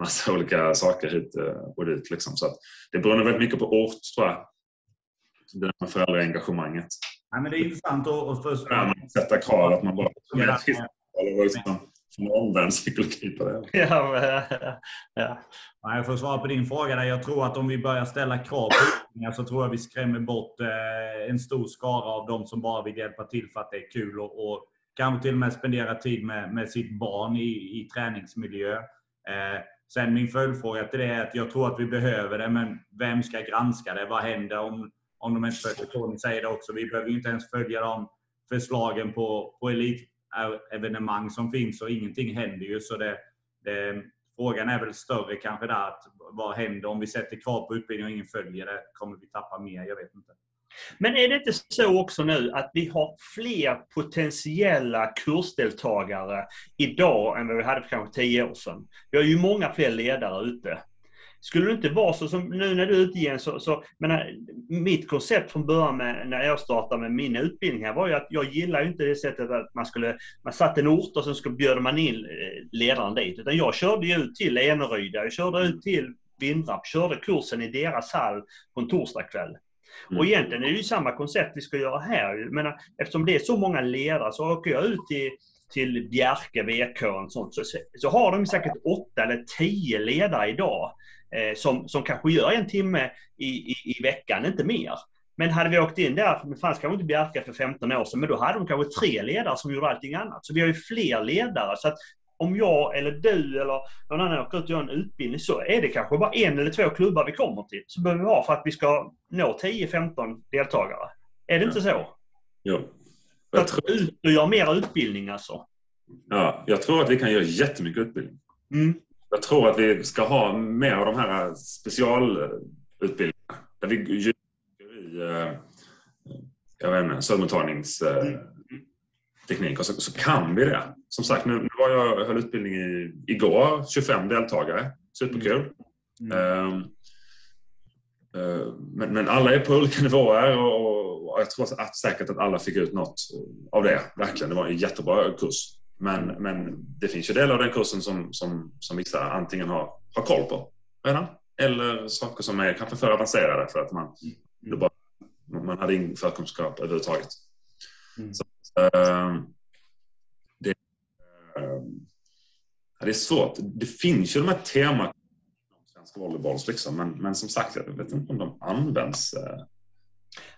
[SPEAKER 3] massa olika saker hit eh, och dit. Liksom. Så att det beror nog väldigt mycket på ort tror jag. Det där föräldraengagemanget.
[SPEAKER 1] Ja, men det är intressant att, att förstå.
[SPEAKER 3] Man sätter krav att man bara eller liksom, från omvänd psykologi på det.
[SPEAKER 2] Ja, men, ja.
[SPEAKER 1] Ja, jag får svara på din fråga. Där. Jag tror att om vi börjar ställa krav på utbildningar så tror jag vi skrämmer bort eh, en stor skara av de som bara vill hjälpa till för att det är kul och, och kanske till och med spendera tid med, med sitt barn i, i träningsmiljö. Eh, sen min följdfråga till det är att jag tror att vi behöver det, men vem ska granska det? Vad händer om, om de inte följer? Tony säger det också. Vi behöver ju inte ens följa de förslagen på, på elitevenemang som finns och ingenting händer ju. Så det, det, frågan är väl större kanske där. Att vad händer om vi sätter krav på utbildning och ingen följer det? Kommer vi tappa mer? Jag vet inte.
[SPEAKER 2] Men är det inte så också nu att vi har fler potentiella kursdeltagare idag än vad vi hade för kanske tio år sedan? Vi har ju många fler ledare ute. Skulle det inte vara så som nu när du är ute igen, så, så menar, mitt koncept från början med, när jag startade med min utbildning här var ju att jag gillar ju inte det sättet att man skulle, man satte en ort och sen skulle bjöd man in eh, ledaren dit. Utan jag körde ju ut till Eneryda, jag körde ut till Vindrap, körde kursen i deras hall på en torsdagkväll.
[SPEAKER 3] Mm.
[SPEAKER 2] Och egentligen är det ju samma koncept vi ska göra här. Men eftersom det är så många ledare så åker jag ut till, till Bjerke, VK och sånt. Så, så har de säkert åtta eller tio ledare idag eh, som, som kanske gör en timme i, i, i veckan, inte mer. Men hade vi åkt in där, det fanns kanske inte Bjerke för 15 år sedan, men då hade de kanske tre ledare som gjorde allting annat. Så vi har ju fler ledare. Så att om jag eller du eller någon annan åker ut och gör en utbildning så är det kanske bara en eller två klubbar vi kommer till. Så behöver vi ha för att vi ska nå 10-15 deltagare. Är det inte så?
[SPEAKER 3] Jo.
[SPEAKER 2] Så att ut och göra mer utbildning alltså.
[SPEAKER 3] Ja, jag tror att vi kan göra jättemycket utbildning.
[SPEAKER 2] Mm.
[SPEAKER 3] Jag tror att vi ska ha mer av de här specialutbildningarna. Där vi djupdyker i eh, jag vet inte, sömnmottagningsteknik. Och så, så kan vi det. Som sagt, nu, nu var jag höll utbildning i, igår. 25 deltagare. Superkul.
[SPEAKER 2] Mm.
[SPEAKER 3] Eh, men, men alla är på olika nivåer och, och jag tror att säkert att alla fick ut något av det. Verkligen. Det var en jättebra kurs. Men, men det finns ju delar av den kursen som, som, som vissa antingen har, har koll på redan eller saker som är kanske för avancerade för att man, det bara, man hade ingen förkunskap överhuvudtaget.
[SPEAKER 2] Mm.
[SPEAKER 3] Så, eh, det, eh, det är svårt. Det finns ju de här teman svenska volleyballs liksom, men, men som sagt, jag vet inte om de används. Eh.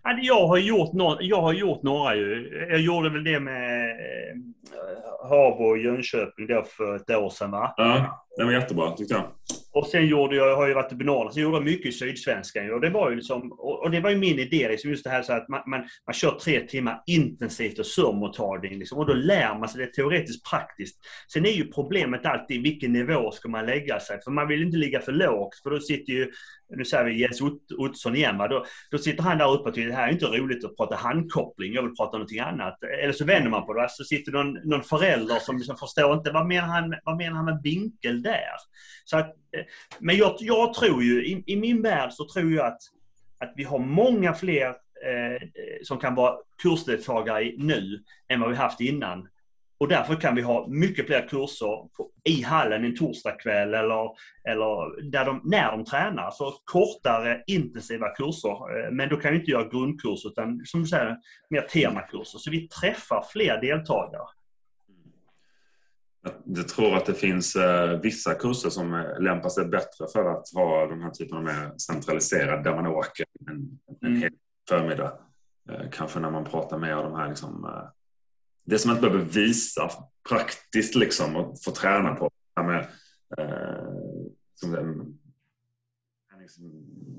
[SPEAKER 2] Ja, Jag har, gjort no jag har gjort några ju. Jag gjorde väl det med eh, Habo och Jönköping då för ett år sedan va?
[SPEAKER 3] Ja, det var jättebra tyckte jag.
[SPEAKER 2] Och sen gjorde jag, jag har ju varit i Norrland, så gjorde jag mycket i Sydsvenskan. Och det var ju liksom, och och det var ju min idé, liksom just det här så att man, man, man kör tre timmar intensivt och surmottagning. Liksom, och då lär man sig det teoretiskt praktiskt. Sen är ju problemet alltid vilken nivå ska man lägga sig? För man vill inte ligga för lågt, för då sitter ju, nu säger vi Jens Ottosson igen, va? Då, då sitter han där uppe och tycker det här är inte roligt att prata handkoppling, jag vill prata om någonting annat. Eller så vänder man på det, så sitter någon, någon förälder som liksom förstår inte, vad menar han, vad menar han med vinkel där? Så att, eh, men jag, jag tror ju, i, i min värld så tror jag att, att vi har många fler eh, eh som kan vara kursdeltagare nu än vad vi haft innan. Och därför kan vi ha mycket fler kurser på, i hallen en torsdagkväll eller, eller där de, när de tränar. Så kortare intensiva kurser. Eh, Men då kan vi inte göra grundkurs utan som du säger, mer temakurser. Så vi träffar fler deltagare.
[SPEAKER 3] Jag tror att det finns eh, vissa kurser som eh, lämpar sig bättre för att ha den här typen av mer centraliserad där man åker en, en
[SPEAKER 2] Mm.
[SPEAKER 3] hel förmiddag. Kanske när man pratar mer om de här liksom, det som man inte behöver visa praktiskt liksom och få träna på. Det här med eh, som det,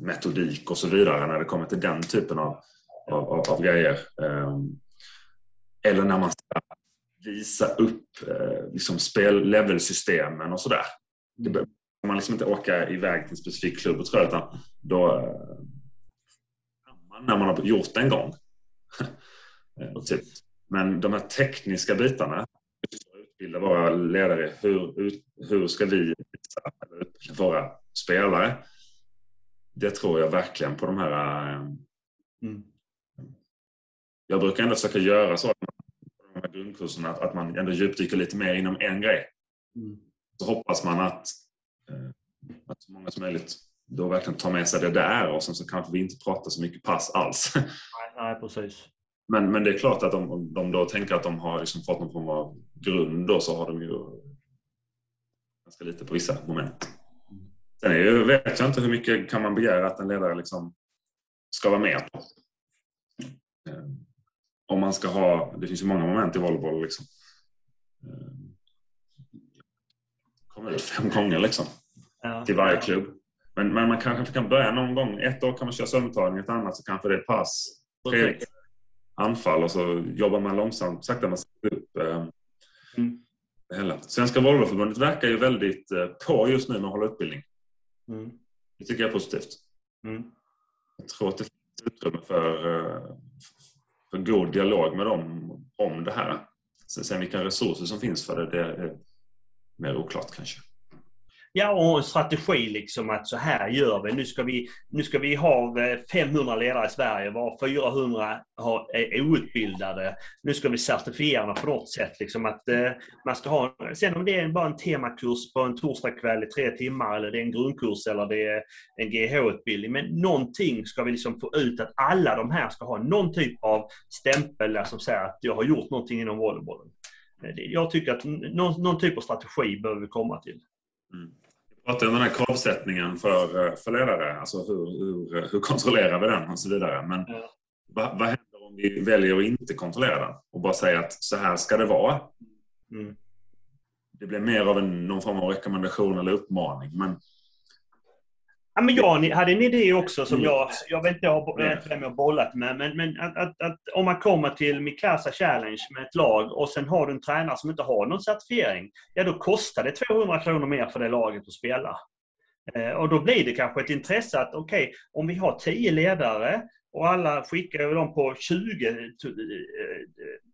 [SPEAKER 3] metodik och så vidare när det kommer till den typen av, av, av, av grejer. Eh, eller när man ska visa upp eh, liksom spel levelsystemen och sådär. Det behöver man liksom inte åka iväg till en specifik klubb och tror jag, utan då eh, när man har gjort det en gång. och typ. Men de här tekniska bitarna, utbilda våra ledare, hur, hur ska vi utbilda våra spelare? Det tror jag verkligen på de här mm. Jag brukar ändå försöka göra så de här grundkurserna att, man ändå djupdyker lite mer inom en grej. Mm. Så hoppas man att, eh, att så många som möjligt då verkligen tar med sig det där och sen så kanske vi inte pratar så mycket pass alls.
[SPEAKER 2] Nej, nej precis.
[SPEAKER 3] Men, men det är klart att om de då tänker att de har liksom fått någon form av grund då så har de ju ganska lite på vissa moment. Sen är ju, vet jag inte hur mycket kan man begära att en ledare liksom ska vara med på. Eh, om man ska ha, det finns ju många moment i volleyboll liksom. Eh, Komma ut fem gånger liksom. Ja. Till varje klubb. Men, men, man kanske kan börja någon gång. Ett år kan man köra sömntagning, ett annat så kanske det är pass. Tre anfall och så jobbar man långsamt, sakta man sätter upp eh, mm. det hela. Svenska Volvoförbundet verkar ju väldigt eh, på just nu med att hålla utbildning. Mm. Det tycker jag är positivt. Mm. Jag tror att det finns utrymme för, eh, för god dialog med dem om det här. Sen vilka resurser som finns för det, det är mer oklart kanske.
[SPEAKER 2] Ja, och en strategi liksom att så här gör vi. Nu ska vi, nu ska vi ha eh, 500 ledare i Sverige, var 400 har, är outbildade. Nu ska vi certifiera dem på något sätt. Liksom att eh, man ska ha, sen om det är bara en temakurs på en torsdagkväll i tre timmar, eller det är en grundkurs eller det är en GH-utbildning. Men någonting ska vi liksom få ut att alla de här ska ha någon typ av stämpel som säger att jag har gjort någonting inom volleybollen. Eh, jag tycker att någon, någon typ av strategi behöver vi komma till.
[SPEAKER 3] Mm. Vi pratade om den här kravsättningen för, eh, för ledare. Alltså hur, hur, hur kontrollerar vi den och så vidare. Men ja. vad, vad händer om vi väljer att inte kontrollera den och bara säga att så här ska det vara? Mm. Det blir mer av en, någon form av rekommendation eller uppmaning. Men
[SPEAKER 2] Ja, men jag hade en idé också som jag, jag vet inte vem jag har bollat med, men, men att, att, att, om man kommer till Mikasa Challenge med ett lag och sen har du en tränare som inte har någon certifiering, ja då kostar det 200 kronor mer för det laget att spela. Eh, och då blir det kanske ett intresse att okej, okay, om vi har 10 ledare och alla skickar dem på 20 eh,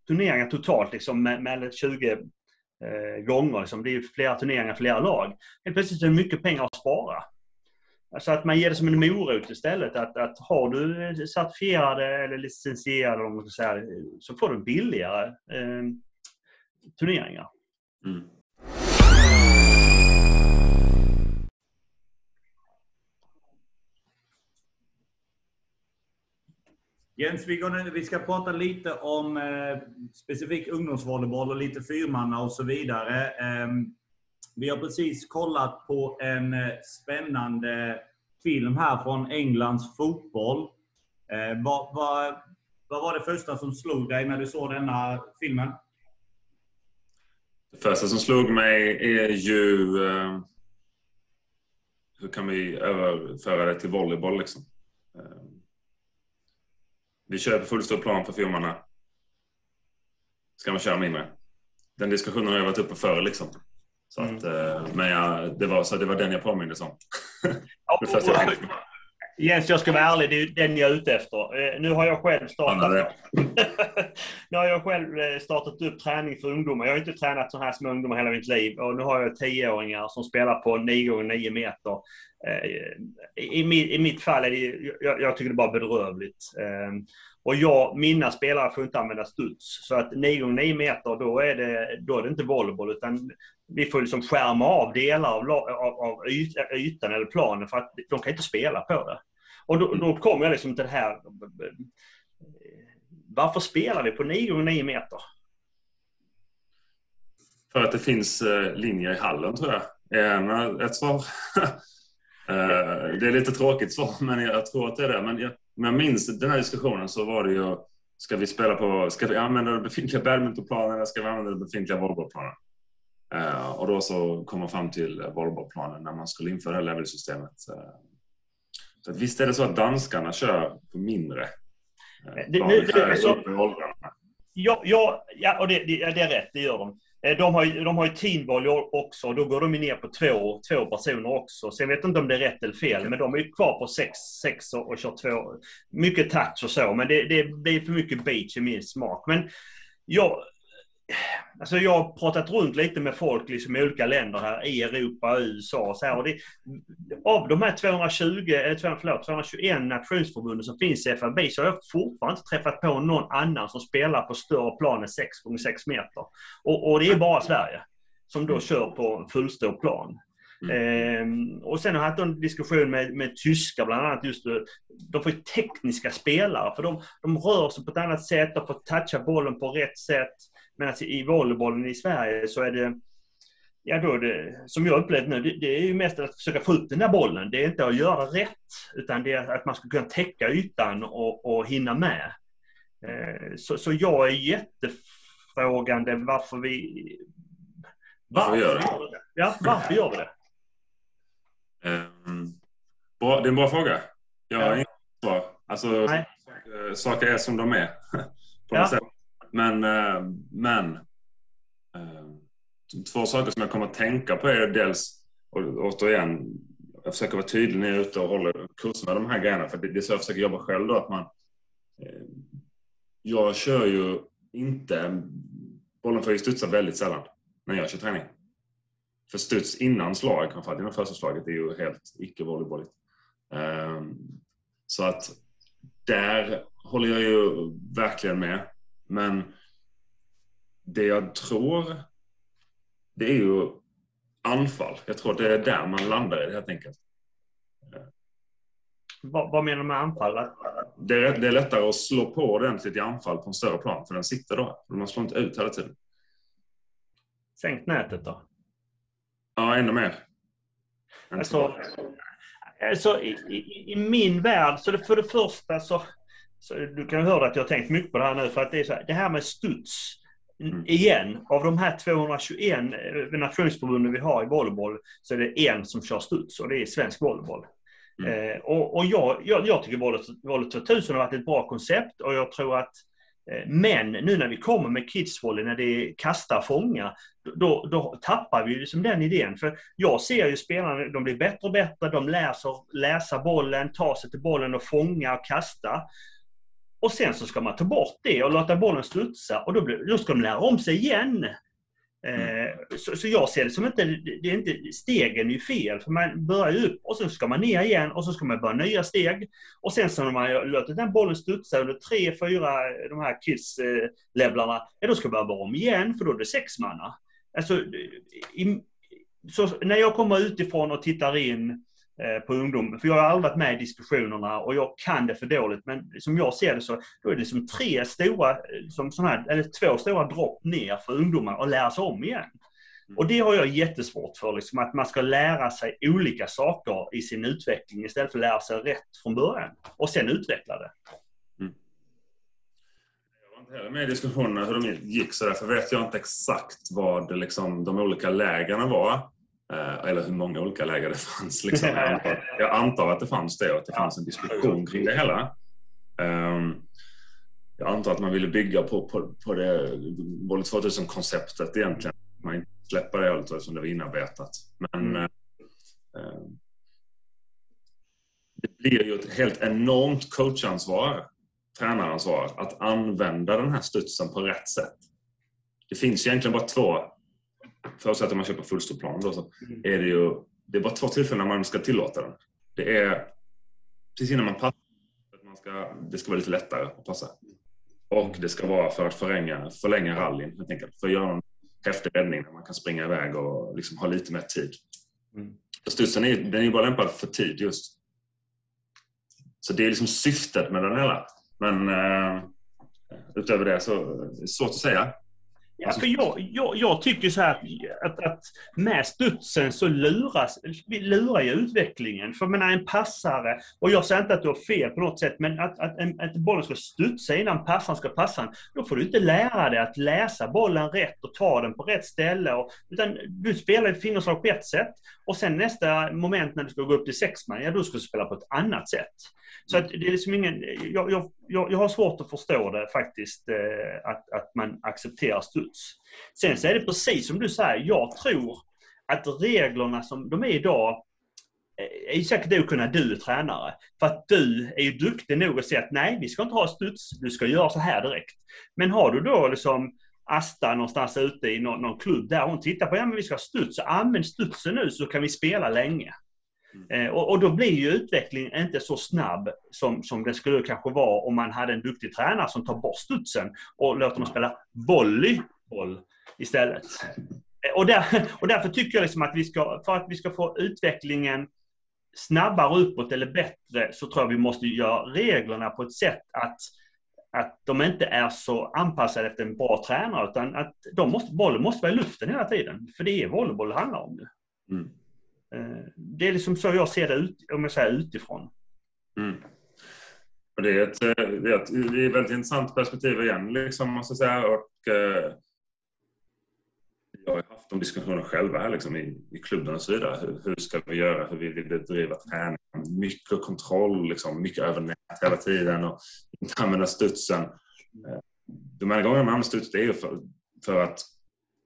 [SPEAKER 2] turneringar totalt, liksom, med, med 20 eh, gånger. Liksom. Det är flera turneringar, flera lag. Helt plötsligt är det mycket pengar att spara. Alltså att man ger det som en morot istället. Att, att har du certifierade eller licensierade om man ska säga, så får du billigare eh, turneringar. Mm.
[SPEAKER 1] Jens, vi, ska prata lite om eh, specifik ungdomsvolleyboll och lite fyrmanna och så vidare. Vi har precis kollat på en eh, spännande film här från Englands fotboll. Eh, vad, vad, vad var det första som slog dig när du såg denna filmen?
[SPEAKER 3] Det första som slog mig är ju eh, hur kan vi överföra det till volleyboll liksom? Eh, vi kör på fullstor plan för filmerna. Ska man köra mindre? Den diskussionen har jag varit uppe för liksom. Så att, mm. Men jag, det, var, så det var den jag påmindes om.
[SPEAKER 2] Jens, jag ska vara ärlig, det är den jag är ute efter. Eh, nu har jag själv startat, nu har jag själv eh, startat upp träning för ungdomar. Jag har inte tränat så här små ungdomar hela mitt liv och nu har jag tioåringar som spelar på 9 x 9 meter. I, mitt fall är det, jag, jag tycker det är bara bedrövligt. Och jag, mina spelare får inte använda studs. Så att 9 x 9 meter, då är, det, då är det inte volleyboll, utan vi får liksom skärma av delar av, av, av ytan eller planen för att de kan inte spela på det. Och då, då kommer jag liksom till det här. Varför spelar vi på 9 x 9 meter?
[SPEAKER 3] För att det finns eh, linjer i hallen tror jag. Eh, ett svar. Eh, det är lite tråkigt svar, men jag tror att det är det. Men jag, om jag minns den här diskussionen så var det ju Ska vi spela på, ska vi använda den befintliga badmintonplanen eller ska vi använda den befintliga volleybollplanen? Uh, och då så kom man fram till volleybollplanen när man skulle införa levelsystemet. Uh, så att visst är det så att danskarna kör på mindre uh,
[SPEAKER 2] det, nu, det, så, Ja, ja, ja och det, det, det är rätt, det gör de. Eh, de har, ju, de har ju teamvolley också, då går de ner på två, två personer också. Så jag vet inte om det är rätt eller fel, men de är ju kvar på sex, sex och, och kör två. Mycket touch och så, men det, det blir för mycket beach i min smak. Men jag, Alltså jag har pratat runt lite med folk liksom i olika länder här i Europa, USA och så här. Och det, av de här 220, eller förlåt, 221 nationsförbunden som finns i FAB så har jag fortfarande inte träffat på någon annan som spelar på större plan än 6 x 6 meter. Och, och, det är bara Sverige som då kör på fullstor plan. Mm. Ehm, och sen har jag haft en diskussion med, med tyskar bland annat just De får ju tekniska spelare för de, de rör sig på ett annat sätt, de får toucha bollen på rätt sätt. Men alltså i volleybollen i Sverige så är det, ja då det, som jag upplevt nu, det, det, är ju mest att försöka få ut den där bollen. Det är inte att göra rätt, utan det är att man ska kunna täcka ytan och, och hinna med. Eh, så, så jag är jättefrågande varför vi...
[SPEAKER 3] Varför, gör det?
[SPEAKER 2] Ja, varför gör vi det?
[SPEAKER 3] Um, bra, det är en bra fråga. Jag har ja. inget svar. Alltså, Nej. saker är som de är. På ja. sätt. Men, eh, men eh, två saker som jag kommer att tänka på är dels, och återigen, jag försöker vara tydlig när jag är ute och håller kurser med de här grejerna. För det är så jag försöker jobba själv då. Att man, eh, jag kör ju inte... Bollen får ju studsa väldigt sällan när jag kör träning. För studs innan slag, framförallt innan första slaget, är ju helt icke-volleybolligt. Ehm, så att där håller jag ju verkligen med. Men det jag tror, det är ju anfall. Jag tror att det är där man landar i det helt enkelt.
[SPEAKER 2] Vad, vad menar du med anfall?
[SPEAKER 3] Det är, det är lättare att slå på ordentligt i anfall på en större plan, för den sitter då. Man slår inte ut hela tiden.
[SPEAKER 2] Sänkt nätet då?
[SPEAKER 3] Ja, ännu mer.
[SPEAKER 2] Alltså, alltså i, i, i, min värld, så det, för det första så så du kan höra att jag har tänkt mycket på det här nu för att det är så här, det här med studs. Mm. Igen, av de här 221 eh, nationsförbunden vi har i volleyboll så är det en som kör studs och det är svensk volleyboll. Mm. Eh, och, och jag, jag, jag tycker Volley 2000 har varit ett bra koncept och jag tror att eh, men nu när vi kommer med kidsvolley, när det är kasta fånga, då, då tappar vi liksom den idén. För jag ser ju spelarna, de blir bättre och bättre, de lär sig läsa bollen, ta sig till bollen och fånga och kasta. Och sen så ska man ta bort det och låta bollen studsa och då, blir, då ska de lära om sig igen. Mm. Eh, så, så, jag ser det som inte, det är inte, stegen är ju fel, för man börjar ju upp och så ska man ner igen och så ska man börja nya steg. Och sen så när man låter den bollen studsa under tre, fyra, de här kids-levlarna, ja då ska man börja om igen, för då är det sexmanna. Alltså, i, så när jag kommer utifrån och tittar in Eh, på ungdom. För jag har aldrig varit med i diskussionerna och jag kan det för dåligt. Men som jag ser det så då är det som tre stora, eh, som sån här, eller två stora dropp ner för ungdomar och lära sig om igen. Mm. Och det har jag jättesvårt för, liksom, att man ska lära sig olika saker i sin utveckling istället för att lära sig rätt från början och sen utveckla det. Mm.
[SPEAKER 3] Jag var inte heller med i diskussionerna hur de gick så därför vet jag inte exakt vad liksom, de olika lägena var. Eh, eller hur många olika läger det fanns. Liksom. Jag, antar, jag, antar, att det fanns det och att det fanns en diskussion kring det hela. Ehm, jag antar att man ville bygga på, på, på det Volley 2000-konceptet egentligen. Man inte släpper det helt eftersom det var inarbetat. Men mm. eh, det blir ju ett helt enormt coachansvar, tränaransvar, att använda den här studsen på rätt sätt. Det finns egentligen bara två förutsatt att man köper fullståplan då, så mm. är det ju det är bara två tillfällen när man ska tillåta den. Det är precis innan man passar. Man ska, det ska vara lite lättare att passa. Och det ska vara för att förlänga, förlänga rallyn helt enkelt. För att göra en häftig räddning där man kan springa iväg och liksom ha lite mer tid. Mm. Studsen är, den är ju bara lämpad för tid just. Så det är liksom syftet med den hela. Men uh, utöver det så är det svårt att säga.
[SPEAKER 2] Ja, för jag, jag, jag tycker så här att, att med studsen så luras, vi lurar ju utvecklingen. För menar, en passare, och jag säger inte att du har fel på något sätt, men att, att, att, att bollen ska studsa innan passaren ska passa då får du inte lära dig att läsa bollen rätt och ta den på rätt ställe. Och, utan du spelar ett fingerslag på ett sätt och sen nästa moment när du ska gå upp till sexman, ja då ska du spela på ett annat sätt. Så att det är liksom ingen, jag, jag, jag, jag har svårt att förstå det faktiskt, eh, att, att man accepterar studs. Sen så är det precis som du säger, jag tror att reglerna som de är idag eh, är säkert det att kunna du är tränare. För att du är ju duktig nog att säga att nej, vi ska inte ha studs, du ska göra så här direkt. Men har du då liksom Asta någonstans ute i någon, någon klubb där hon tittar på, ja men vi ska ha studs, använd studsen nu så kan vi spela länge. Mm. Eh, och, och, då blir ju utvecklingen inte så snabb som, som det skulle kanske vara om man hade en duktig tränare som tar bort studsen och låter dem spela volleyboll istället. Eh, och, där, och därför tycker jag liksom att vi ska, för att vi ska få utvecklingen snabbare uppåt eller bättre så tror jag vi måste göra reglerna på ett sätt att, att de inte är så anpassade efter en bra tränare utan att de måste, bollen måste vara i luften hela tiden. För det är volleyboll det handlar om nu. Mm. Eh, det är liksom så jag ser det ut, om jag säger utifrån.
[SPEAKER 3] Mm. Och det, är ett, eh, det, är ett, det är ett väldigt intressant perspektiv igen, liksom, måste jag säga. Och, eh, jag har haft de diskussionerna själva här liksom, i, i klubben och så vidare. Hur, hur, ska vi göra? Hur vill vi bedriva träning? Mycket kontroll, liksom, mycket över nät hela tiden och inte använda studsen. Eh, de här gångerna man använder studs det är ju för, för att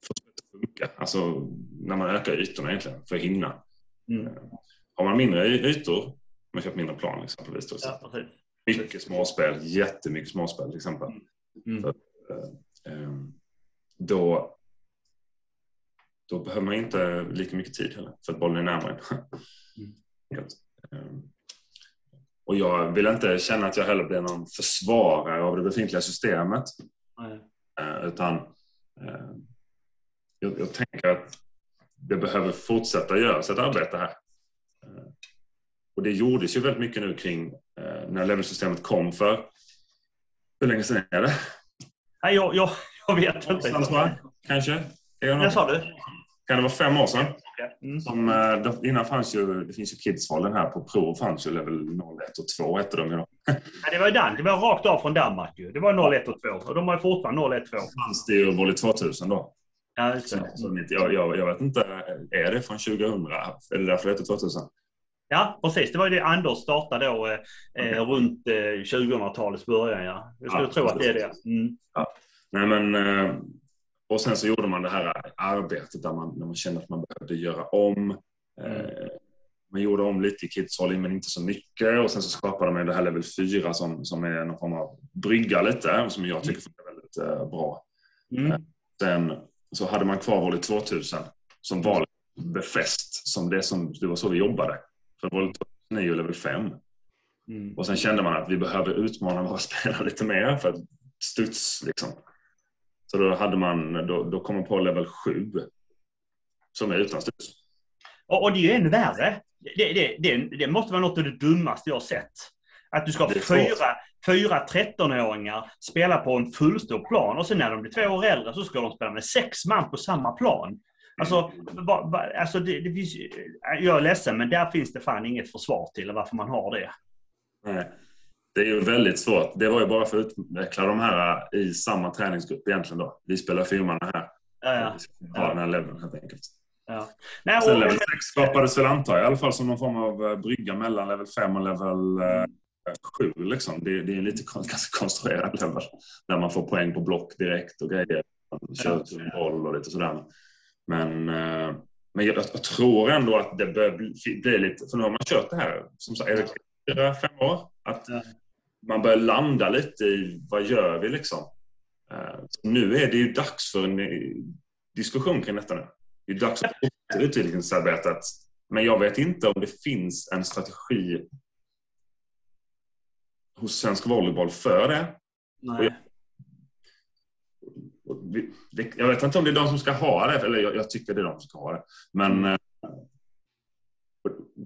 [SPEAKER 3] få det att funka. Alltså när man ökar ytorna egentligen, för att hinna. Mm. Eh, har man mindre ytor, man köper mindre plan exempelvis. Då, ja, mycket småspel, jättemycket småspel till exempel. Mm. För, eh, då då behöver man inte lika mycket tid heller för att bollen är närmare. Mm. Ehm, och jag vill inte känna att jag heller blir någon försvarare av det befintliga systemet. Mm. Utan eh, jag, jag, tänker att det behöver fortsätta göras ett arbete här. Eh, och det gjordes ju väldigt mycket nu kring när levelsystemet kom för hur länge sedan är det?
[SPEAKER 2] Nej, jag, jag, jag vet inte.
[SPEAKER 3] Kanske?
[SPEAKER 2] Vad sa du?
[SPEAKER 3] kan det vara fem år sedan? Mm. Som, eh, innan fanns ju, det finns ju Kidsvalen här på prov fanns ju level 01 och 2 hette de ju då.
[SPEAKER 2] Ja, det var ju Dan, det var rakt av från Danmark ju. Det var 01 och 2 och de har ju fortfarande 01 2.
[SPEAKER 3] fanns det ju Volley 2000 då.
[SPEAKER 2] Ja, just
[SPEAKER 3] det. Jag, jag, jag, vet inte, är det från 2000? Är det därför det heter 2000?
[SPEAKER 2] Ja, precis. Det var ju det Anders startade då eh, okay. Eh, runt eh, 2000-talets början. Ja. Jag skulle ja, tro att det är det. Mm.
[SPEAKER 3] Ja. Nej, men eh, och sen så gjorde man det här arbetet där man, när man kände att man behövde göra om. Eh, man gjorde om lite i Kidsholly men inte så mycket och sen så skapade man det här level 4 som, som är någon form av brygga lite som jag tycker funkar väldigt bra. Mm. Sen så hade man kvar Volley 2000 som var befäst som det som det var så vi jobbade. För Volley 2000 är level 5. Mm. Och sen kände man att vi behöver utmana våra spelare lite mer för att studs liksom. Så då, hade man, då, då kom man på level 7 som är utan studs.
[SPEAKER 2] Och, och det är ju ännu värre. Det, det, det, det, måste vara något av det dummaste jag har sett. Att du ska ha fyra, fyra 13-åringar spela på en fullstor plan och sen när de blir två år äldre så ska de spela med sex man på samma plan. Alltså, va, va, alltså det, det finns, jag är ledsen men där finns det fan inget försvar till varför man har det.
[SPEAKER 3] Nej. Det är ju väldigt svårt. Det var ju bara för att utveckla de här i samma träningsgrupp egentligen då. Vi spelar firman här.
[SPEAKER 2] Ja, ja.
[SPEAKER 3] Vi har den här leveln helt enkelt.
[SPEAKER 2] Ja.
[SPEAKER 3] Nej, Sen level 6 skapades väl antar jag i alla fall som någon form av eh, brygga mellan level 5 och level 7. Liksom. Det, det är lite ganska konstruerad level. Där man får poäng på block direkt och grejer. Man kör till en boll och lite sådär. Men, eh, men jag, jag, tror ändå att det bör bli, bli lite, för nu har man kört det här som sagt, är fyra, fem år? Att man börjar landa lite i vad gör vi liksom? Eh, nu är det ju dags för en diskussion kring detta nu. Det är dags för utvecklingsarbetet. Men jag vet inte om det finns en strategi hos svensk volleyboll för det.
[SPEAKER 2] Nej.
[SPEAKER 3] Jag, vet inte om det är de som ska ha det, eller jag, tycker det är de som ska ha det. Men mm. Eh,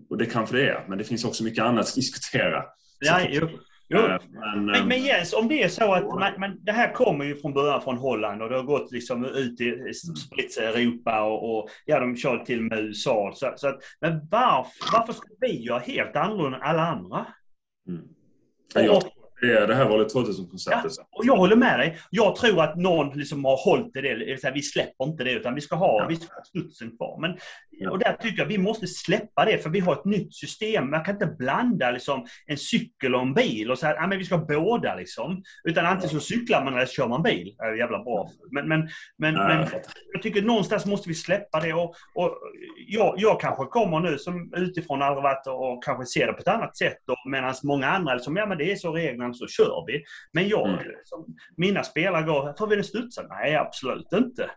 [SPEAKER 3] och det kanske det är, men det finns också mycket annat att diskutera.
[SPEAKER 2] Ja, jo. Jo. Eh, men, men, men, Jens, om det är så att man, man, det här kommer ju från början från Holland och det har gått liksom ut i spritt Europa och, och ja, de kör till och med USA. Så, så att, men varför, varför ska vi göra helt annorlunda än alla andra?
[SPEAKER 3] Mm. Jag, Det det här volley 2000-konceptet.
[SPEAKER 2] Ja, och jag håller med dig. Jag tror att någon liksom har hållit det. det säga, vi släpper inte det, utan vi ska ha, ja. vi ska ha studsen kvar. Men, och där tycker jag vi måste släppa det, för vi har ett nytt system. Man kan inte blanda liksom, en cykel och en bil och säga att vi ska ha båda. Liksom. Utan antingen så cyklar man eller så kör man bil. Det är jävla bra. Men, men, men, men jag tycker någonstans måste vi släppa det. Och, och jag, jag kanske kommer nu som utifrån aldrig varit och kanske ser det på ett annat sätt. Medan många andra, liksom, ja men det är så reglerna så kör vi. Men jag, mm. som, mina spelare går, får vi det studsa? Nej, absolut inte.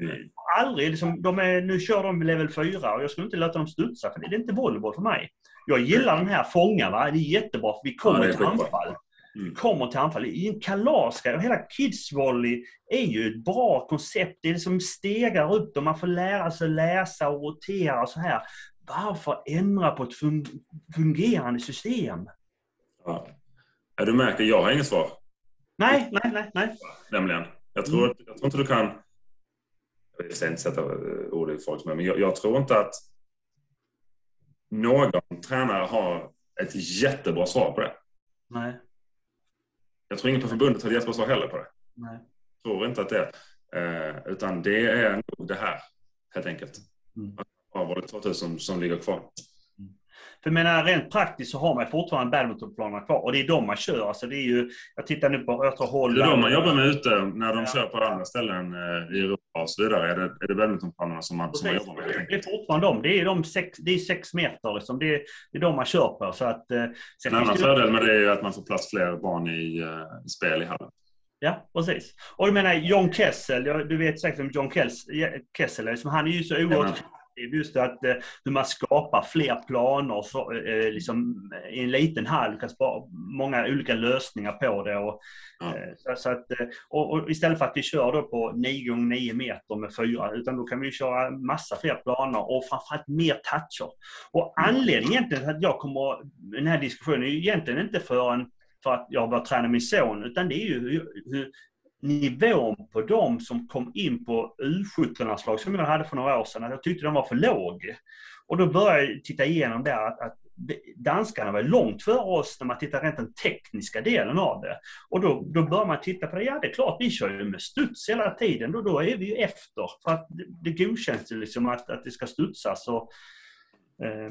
[SPEAKER 2] Mm. Aldrig. Liksom, de är, nu kör de level 4 och jag skulle inte låta dem studsa för det är inte volleyboll för mig. Jag gillar den här fångarna. Det är jättebra för vi kommer ja, till anfall. Mm. kommer till anfall. I en kalasgrej, hela Kidsvolley är ju ett bra koncept. Det är som stegar upp och man får lära sig läsa och rotera och så här. Varför ändra på ett fungerande system?
[SPEAKER 3] Ja. Ja, du märker, jag har inget svar.
[SPEAKER 2] Nej, nej, nej. nej.
[SPEAKER 3] Nämligen. Jag tror, mm. jag tror inte du kan... Jag ska inte sätta ord i folks men jag, jag tror inte att någon tränare har ett jättebra svar på det.
[SPEAKER 2] Nej.
[SPEAKER 3] Jag tror ingen på förbundet har ett jättebra svar heller på det.
[SPEAKER 2] Nej.
[SPEAKER 3] Jag tror inte att det är. Eh, utan det är nog det här, helt enkelt. Mm. Att det var 2000 som ligger kvar.
[SPEAKER 2] För jag menar, rent praktiskt så har man fortfarande badmintonplanerna kvar och det är de man kör. Alltså det är ju, jag tittar nu på, tror Holland.
[SPEAKER 3] Det är de man jobbar med ute när de ja. kör på andra ställen eh, i Europa och så vidare. Är det, är det badmintonplanerna som man, som man jobbar med?
[SPEAKER 2] Det är fortfarande de. Det är, de sex, det är sex meter. Liksom. Det, är, det är de man kör på. Så att, eh,
[SPEAKER 3] en annan fördel med det är ju att man får plats fler barn i, uh, i spel i hallen.
[SPEAKER 2] Ja, precis. Och du menar John Kessel, du vet säkert om John Kessel är. Liksom, han är ju så oerhört just att eh, hur man skapar fler planer så, eh, liksom, i en liten hall. kan spara många olika lösningar på det. Och, ja. Eh, så, så, att, och, och, istället för att vi kör då på 9 gånger 9 meter med fyra, utan då kan vi köra massa fler planer och framförallt mer toucher. Och anledningen till att jag kommer, den här diskussionen är ju egentligen inte för en för att jag börjar träna min son, utan det är ju hur, hur, nivån på dem som kom in på U17-landslag som jag hade för några år sedan, att jag tyckte den var för låg. Och då började jag titta igenom det att, att danskarna var långt före oss när man tittar rent den tekniska delen av det. Och då, då bör man titta på det. Ja, det är klart, vi kör ju med studs hela tiden. Då, då är vi ju efter. För att det, det godkänns ju liksom att, att det ska studsas. Och, eh,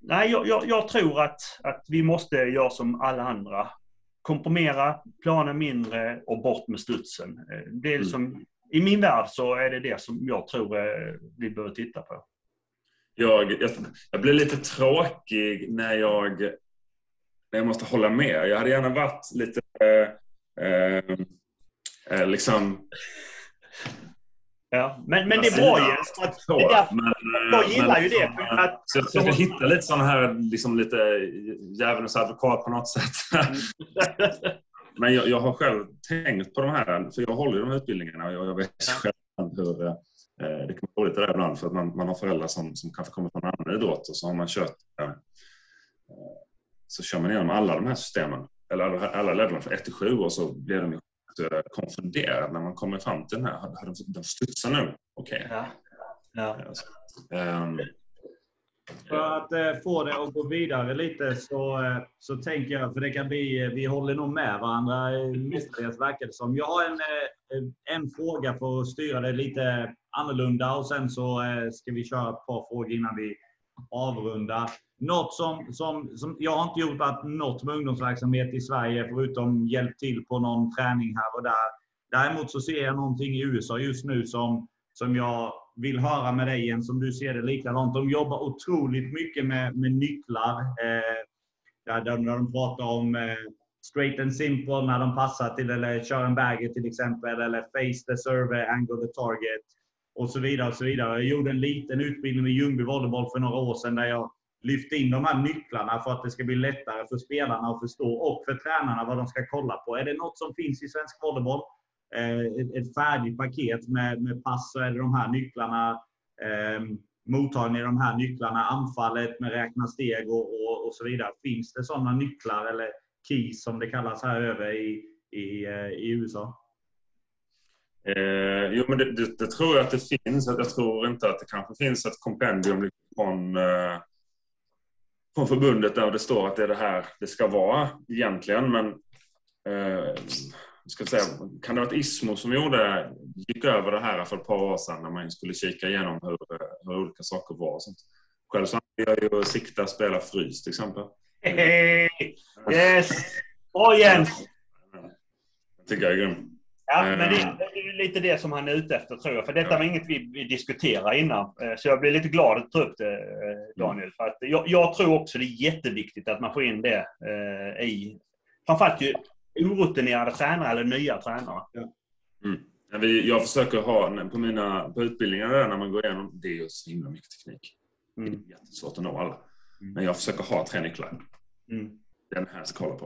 [SPEAKER 2] nej, jag, jag, jag, tror att, att vi måste göra som alla andra komprimera, planen mindre och bort med studsen. Eh, det är liksom, mm. I min värld så är det det som jag tror eh, vi behöver titta på.
[SPEAKER 3] Jag, jag, jag blir lite tråkig när jag, när jag måste hålla med. Jag hade gärna varit lite eh, eh, liksom
[SPEAKER 2] Ja, men, men det är bra Jens. jag gillar ju det.
[SPEAKER 3] Att, så jag försöker hitta lite sådana här, liksom lite djävulens advokat på något sätt. men jag, jag, har själv tänkt på de här, för jag håller ju de här utbildningarna och jag, jag vet själv hur eh, det kan vara roligt det där ibland för att man, man har föräldrar som, som kanske kommer från en annan idrott och så har man kört eh, så kör man igenom alla de här systemen, eller alla, alla levlarna från 1 till 7 och så blir de Eh, konfunderad när man kommer fram till den här. Har de studsat nu? Okej. Okay. Ja.
[SPEAKER 2] Ja.
[SPEAKER 3] Um,
[SPEAKER 1] för att eh, få det att gå vidare lite så, eh, så tänker jag, för det kan bli, vi håller nog med varandra mestadels verkar det som. Jag har en, eh, en fråga för att styra det lite annorlunda och sen så eh, ska vi köra ett par frågor innan vi Avrunda. Något som, som, som, jag har inte gjort att något med ungdomsverksamhet i Sverige förutom hjälpt till på någon träning här och där. Däremot så ser jag någonting i USA just nu som, som jag vill höra med dig igen, som du ser det likadant. De jobbar otroligt mycket med, med nycklar. Eh, där, där de pratar om eh, straight and simple när de passar till, eller kör en bagger till exempel, eller face the server, angle the target och så vidare. och så vidare. Jag gjorde en liten utbildning med Ljungby Volleyboll för några år sedan där jag lyfte in de här nycklarna för att det ska bli lättare för spelarna att förstå och för tränarna vad de ska kolla på. Är det något som finns i svensk volleyboll? Eh, ett färdigt paket med, med pass så är det de här nycklarna. Ehm, mottagning i de här nycklarna, anfallet med räkna steg och, och, och, så vidare. Finns det sådana nycklar eller keys som det kallas här över i, i, eh, i USA?
[SPEAKER 3] Eh, jo, men det, det, det, tror jag att det finns. Jag tror inte att det kanske finns ett kompendium från, eh, från förbundet där det står att det är det här det ska vara egentligen. Men eh, ska säga, kan det ha varit Ismo som gjorde, gick över det här för ett par år sedan när man skulle kika igenom hur, hur olika saker var. Och sånt. Själv så jag ju sikta spela frys till exempel.
[SPEAKER 2] Hey, yes! Bra Jens!
[SPEAKER 3] Det tycker jag är grym.
[SPEAKER 2] Ja, men det, det är lite det som han är ute efter tror jag. För detta var inget vi, vi diskuterade innan. Eh, så jag blir lite glad att ta upp det eh, Daniel. För att jag, jag tror också det är jätteviktigt att man får in det eh, i framförallt ju orutinerade tränare eller nya tränare. Ja.
[SPEAKER 3] Mm. Jag försöker ha, på mina på utbildningar där, när man går igenom, det är ju så himla mycket teknik. Mm. Det är jättesvårt att nå alla. Mm. Men jag försöker ha tre nycklar. Mm. Den här ska kolla på.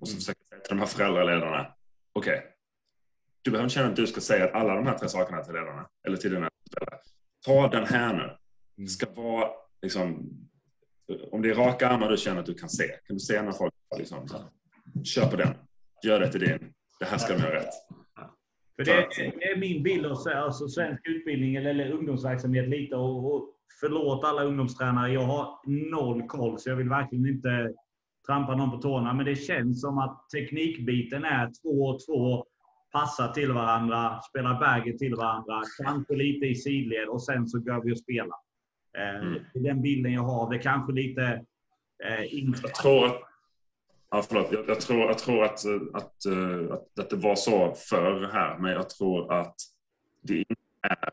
[SPEAKER 3] Och så mm. försöker jag säga till de här föräldraledarna, okej, okay, du behöver inte känna att du ska säga alla de här tre sakerna till ledarna, eller till dina spelare. Ta den här nu. Det ska vara liksom, om det är raka armar du känner att du kan se, kan du se när folk liksom, kör på den. Gör det till din. Det här ska de göra rätt.
[SPEAKER 1] För det, det är min bild av alltså, svensk utbildning eller ungdomsverksamhet lite. Och, och förlåt alla ungdomstränare, jag har noll koll så jag vill verkligen inte trampa någon på tårna. Men det känns som att teknikbiten är två och två, passa till varandra, spela bagget till varandra, kanske lite i sidled och sen så går vi och spelar. Eh, mm. Det är den bilden jag har. Det kanske lite... Eh, inte...
[SPEAKER 3] Jag tror att Ja, förlåt. Jag, jag, tror, jag tror att, att, att, att, det var så förr här, men jag tror att det inte är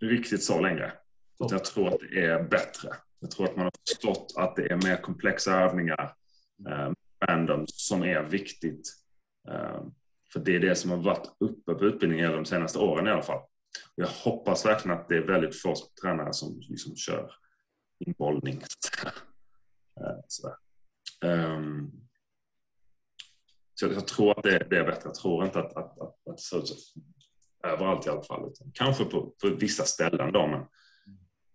[SPEAKER 3] riktigt så längre. Jag tror att det är bättre. Jag tror att man har förstått att det är mer komplexa övningar, eh, random, som är viktigt. Eh, för det är det som har varit uppe på utbildningen de senaste åren i alla fall. Jag hoppas verkligen att det är väldigt få tränare som liksom kör inbollning. Eh, Um, så jag, jag, tror att det, det, är bättre. Jag tror inte att, att, att, att det ser ut så överallt i alla fall. Utan kanske på, på vissa ställen då, men,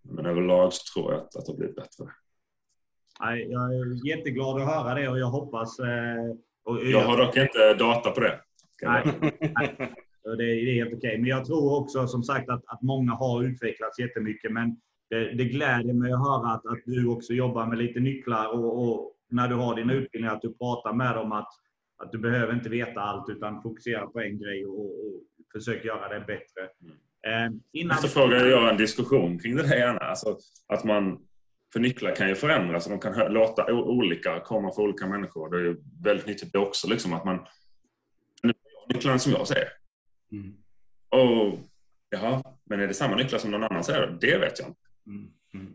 [SPEAKER 3] men överlag så tror jag att, att det har blivit bättre.
[SPEAKER 1] Jag är jätteglad att höra det och jag hoppas... Eh,
[SPEAKER 3] och jag har dock inte data på det.
[SPEAKER 1] Nej, nej, det är helt okej. Men jag tror också som sagt att, att många har utvecklats jättemycket. Men det, det gläder mig att höra att, att du också jobbar med lite nycklar och, och när du har din utbildning att du pratar med dem att, att du behöver inte veta allt utan fokusera på en grej och, och försöker göra det bättre.
[SPEAKER 3] Eh, innan... Så frågar jag en diskussion kring det här gärna. Alltså, att man, för nycklar kan ju förändras och de kan låta olika, komma för olika människor. Det är ju väldigt nyttigt det också. Liksom, att man, nycklarna som jag säger. Mm. Och, jaha, men är det samma nycklar som någon annan säger? Det vet jag inte. Mm. Mm.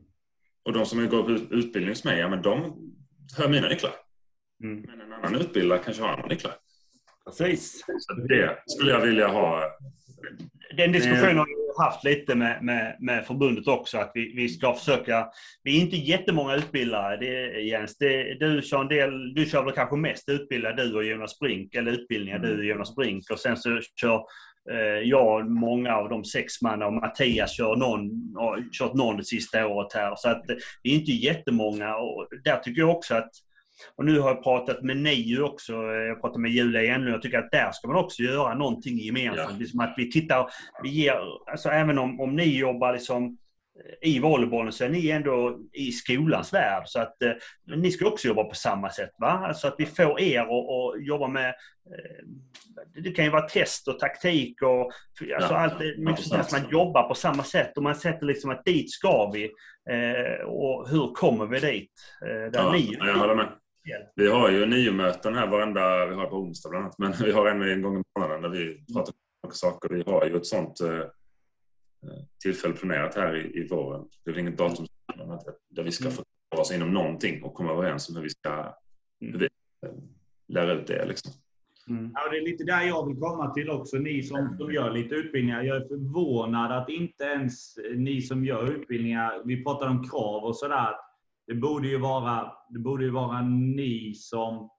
[SPEAKER 3] Och de som går på utbildning hos mig, ja, men de hör mina nycklar. Mm. Men en annan utbildare kanske har andra nycklar.
[SPEAKER 2] Precis.
[SPEAKER 3] Så det skulle jag vilja ha.
[SPEAKER 2] Den diskussionen har vi haft lite med, med, med förbundet också. Att vi, vi ska försöka... Vi är inte jättemånga utbildare, det, Jens. Det, du, kör en del, du kör väl kanske mest utbildad, du och Jonas Brink. Eller utbildningar, mm. du och Jonas Brink. Och sen så kör eh, jag många av de sex man och Mattias kör någon, har kört någon det sista året här. Så att det är inte jättemånga. Och där tycker jag också att och nu har jag pratat med NIU också, jag pratat med Julia Enlund. Jag tycker att där ska man också göra någonting gemensamt. Ja. Liksom att vi tittar, vi ger, alltså även om, om ni jobbar liksom i volleybollen så är ni ändå i skolans värld. Så att eh, ni ska också jobba på samma sätt. Va? Alltså att vi får er att jobba med... Eh, det kan ju vara test och taktik och alltså ja, allt, mycket sånt att man jobbar på samma sätt och man sätter liksom att dit ska vi. Eh, och hur kommer vi dit? Eh, där
[SPEAKER 3] ja, ni, jag håller med. Vi har ju nio möten här varenda, vi har på onsdag bland annat, men vi har en, en gång i månaden där vi pratar om saker. Vi har ju ett sånt eh, tillfälle planerat här i, i våren. Det är väl inget datum där vi ska mm. få oss inom någonting och komma överens om hur vi ska mm. hur vi, eh, lära ut det. Liksom.
[SPEAKER 1] Mm. Ja, det är lite där jag vill komma till också. Ni som, som gör lite utbildningar. Jag är förvånad att inte ens ni som gör utbildningar, vi pratar om krav och sådär. Det borde ju vara, det borde ju vara ni som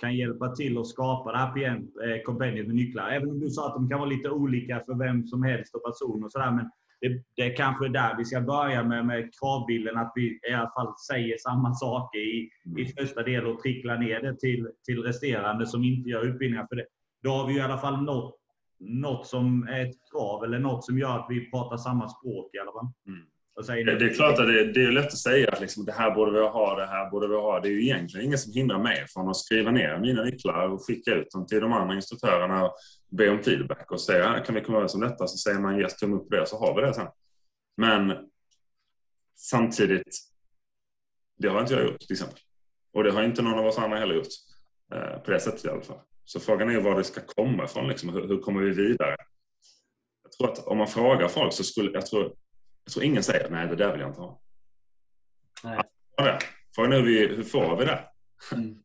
[SPEAKER 1] kan hjälpa till att skapa det här eh, kompendiet med nycklar. Även om du sa att de kan vara lite olika för vem som helst och person och sådär. Men det, det är kanske där vi ska börja med, med kravbilden. Att vi i alla fall säger samma saker i, i första del och tricklar ner det till, till resterande som inte gör utbildningar. För det, då har vi i alla fall nått något som är ett krav eller något som gör att vi pratar samma språk i alla fall. Mm.
[SPEAKER 3] Det, är klart att det, det är lätt att säga att liksom, det här borde vi ha, det här borde vi ha. Det är ju egentligen ingen som hindrar mig från att skriva ner mina nycklar och skicka ut dem till de andra instruktörerna och be om feedback och säga kan vi komma överens om detta? Så säger man yes, tumme upp på det så har vi det sen. Men samtidigt, det har inte jag gjort till exempel. Och det har inte någon av oss andra heller gjort. Eh, på det sättet i alla fall. Så frågan är var det ska komma ifrån. Liksom. Hur, hur kommer vi vidare? Jag tror att om man frågar folk så skulle, jag tror, jag tror ingen säger nej det där vill jag inte ha. Nej. Frågan är hur, hur får vi det? Mm.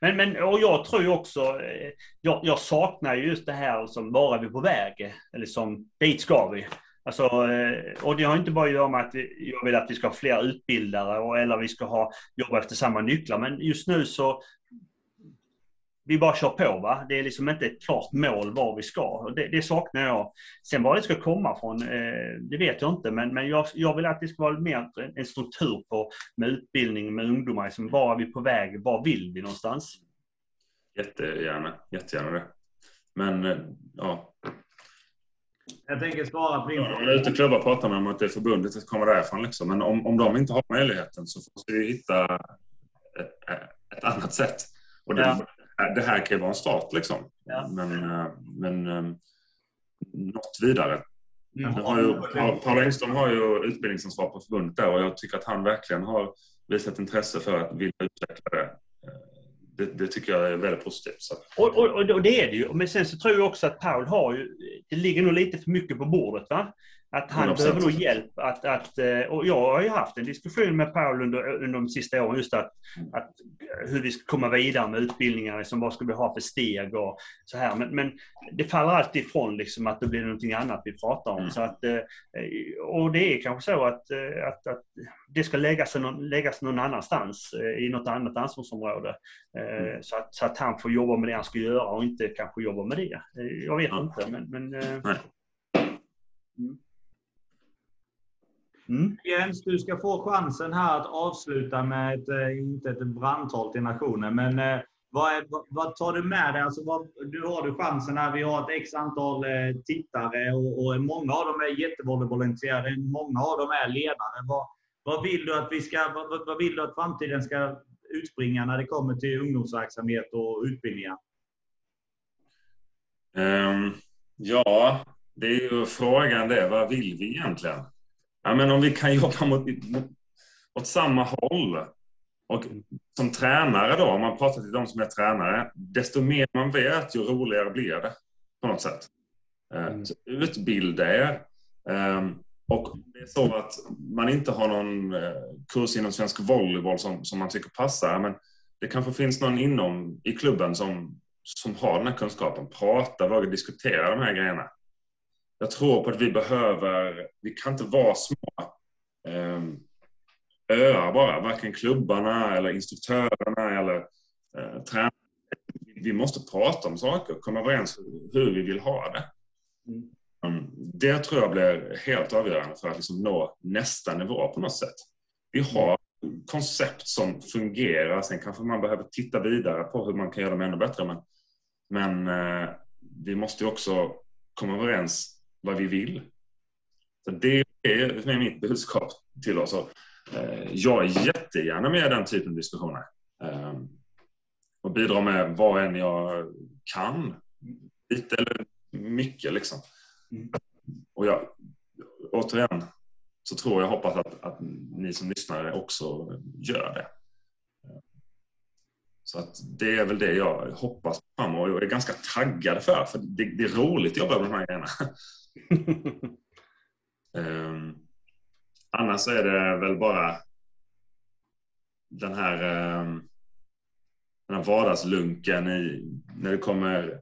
[SPEAKER 2] Men, men och jag tror också, eh, jag, jag saknar just det här som bara vi på väg, eller som dit ska vi. Alltså, eh, och det har inte bara att göra med att jag vill att vi ska ha fler utbildare eller vi ska ha, jobba efter samma nycklar. Men just nu så vi bara kör på. Va? Det är liksom inte ett klart mål var vi ska. Det, det saknar jag. Sen var det ska komma från, eh, det vet jag inte. Men, men jag, jag, vill att det ska vara mer en struktur på, med utbildning med ungdomar. Liksom, var är vi på väg? Var vill vi någonstans?
[SPEAKER 3] Jättegärna, jättegärna det. Men eh, ja,
[SPEAKER 1] jag tänker svara på din
[SPEAKER 3] fråga. Ja, ute klubbar pratar man om att det är förbundet att komma därifrån. Liksom. Men om, om de inte har möjligheten så måste vi hitta ett, ett annat sätt. Och det, ja. Det här kan ju vara en start liksom. Ja. Men, eh, men eh, något vidare. Mm. Har ju, Paul Engström har ju utbildningsansvar på förbundet där och jag tycker att han verkligen har visat intresse för att vilja utveckla det det, det, tycker jag är väldigt positivt.
[SPEAKER 2] Och, och, och, det är det ju. Men sen så tror jag också att Paul har ju... Det ligger nog lite för mycket på bordet. Va? Att han 100%. behöver nog hjälp att, att... Eh, och jag har ju haft en diskussion med Paul under, under de sista åren just att, att hur vi ska komma vidare med utbildningar, liksom, vad ska vi ha för steg och så här. Men, men det faller alltid ifrån liksom att det blir någonting annat vi pratar om. Mm. Så att, eh, och det är kanske så att, eh, att, att det ska läggas någon, läggas någon annanstans i något annat ansvarsområde. Mm. Så, att, så att han får jobba med det han ska göra och inte kanske jobba med det. Jag vet mm. inte men... men
[SPEAKER 1] mm. Mm. Jens, du ska få chansen här att avsluta med ett, eh, inte ett brandtal till nationen, men eh, vad, är, vad, tar du med dig? Alltså, vad, nu har du chansen här. Vi har ett x antal eh, tittare och, och, många av dem är jättevolleybollintresserade. Många av dem är ledare. Vad, vad, vill du att vi ska, vad, vad vill du att framtiden ska utspringa när det kommer till ungdomsverksamhet och utbildningar?
[SPEAKER 3] Um, ja, det är ju frågan det. Vad vill vi egentligen? Ja, men om vi kan jobba mot, mot, åt samma håll. Och som tränare då, om man pratar till de som är tränare, desto mer man vet, ju roligare blir det på något sätt. Eh, mm. Så utbilda er. Ehm, och det är så att man inte har någon eh, kurs inom svensk volleyboll som, som man tycker passar, men det kanske finns någon inom i klubben som, som har den här kunskapen. Prata, våga diskutera de här grejerna jag tror på att vi behöver, vi kan inte vara små eh, öar bara, varken klubbarna eller instruktörerna eller eh, tränarna. Vi måste prata om saker, komma överens hur vi vill ha det. Mm. Det tror jag blir helt avgörande för att liksom nå nästa nivå på något sätt. Vi har koncept som fungerar, sen kanske man behöver titta vidare på hur man kan göra dem ännu bättre. Men, men eh, vi måste också komma överens vad vi vill. Så det är mitt budskap till oss. Eh, jag är jättegärna med i den typen av diskussioner. Eh, och bidrar med vad än jag kan. Lite eller mycket liksom. Mm. Och jag, återigen så tror jag hoppas att, att ni som lyssnar också gör det. Så att det är väl det jag hoppas fram och jag är ganska taggad för. För det, det är roligt att jobba med de här grejerna. Um, annars är det väl bara den här, um, den här vardagslunken i, när det kommer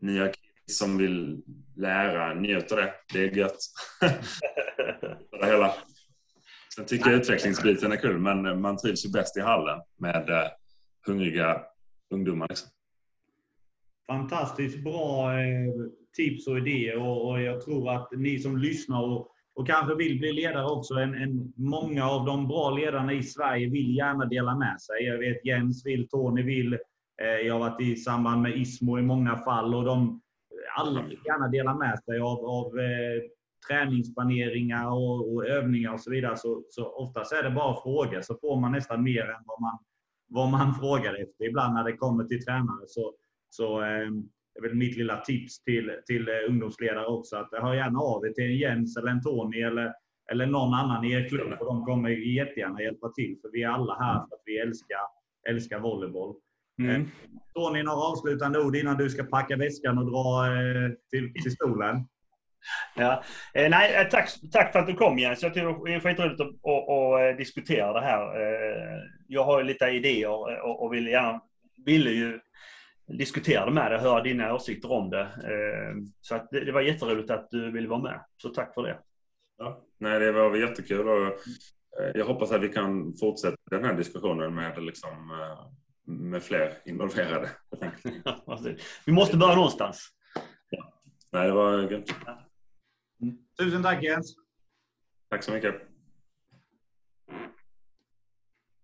[SPEAKER 3] nya kids som vill lära, njut av det. Det är gött. det hela. Sen tycker jag utvecklingsbiten är kul, men man trivs ju bäst i hallen med uh, hungriga ungdomar. Liksom.
[SPEAKER 1] Fantastiskt bra eh, tips och idéer och, jag tror att ni som lyssnar och, och kanske vill bli ledare också, en, en, många av de bra ledarna i Sverige vill gärna dela med sig. Jag vet Jens vill, Tony vill. Eh, jag har varit i samband med ISMO i många fall och de alla vill gärna dela med sig av, av eh, träningsplaneringar och, och, övningar och så vidare, så, så oftast är det bara frågor. Så får man nästan mer än vad man, vad man frågar efter. Ibland när det kommer till tränare så, så eh, är väl mitt lilla tips till, till eh, ungdomsledare också att hör gärna av er till en Jens eller en Tony eller, eller någon annan i er klubb. Och de kommer jättegärna hjälpa till. För vi är alla här för att vi älskar, älskar volleyboll. Mm. Eh, Tony, några avslutande ord innan du ska packa väskan och dra eh, till, till stolen?
[SPEAKER 2] Ja. Eh, nej, tack, tack för att du kom Jens. Jag tycker det är skitroligt att, att, att, diskutera det här. Jag har lite idéer och, och vill gärna, ville ju diskutera det med dig och höra dina åsikter om det. Så att det, det var jätteroligt att du ville vara med. Så tack för det.
[SPEAKER 3] Ja. Nej, det var jättekul och jag hoppas att vi kan fortsätta den här diskussionen med liksom med fler involverade.
[SPEAKER 2] Vi måste börja någonstans.
[SPEAKER 3] Ja. Nej, det var grymt.
[SPEAKER 1] Mm. Tusen tack Jens.
[SPEAKER 3] Tack så mycket.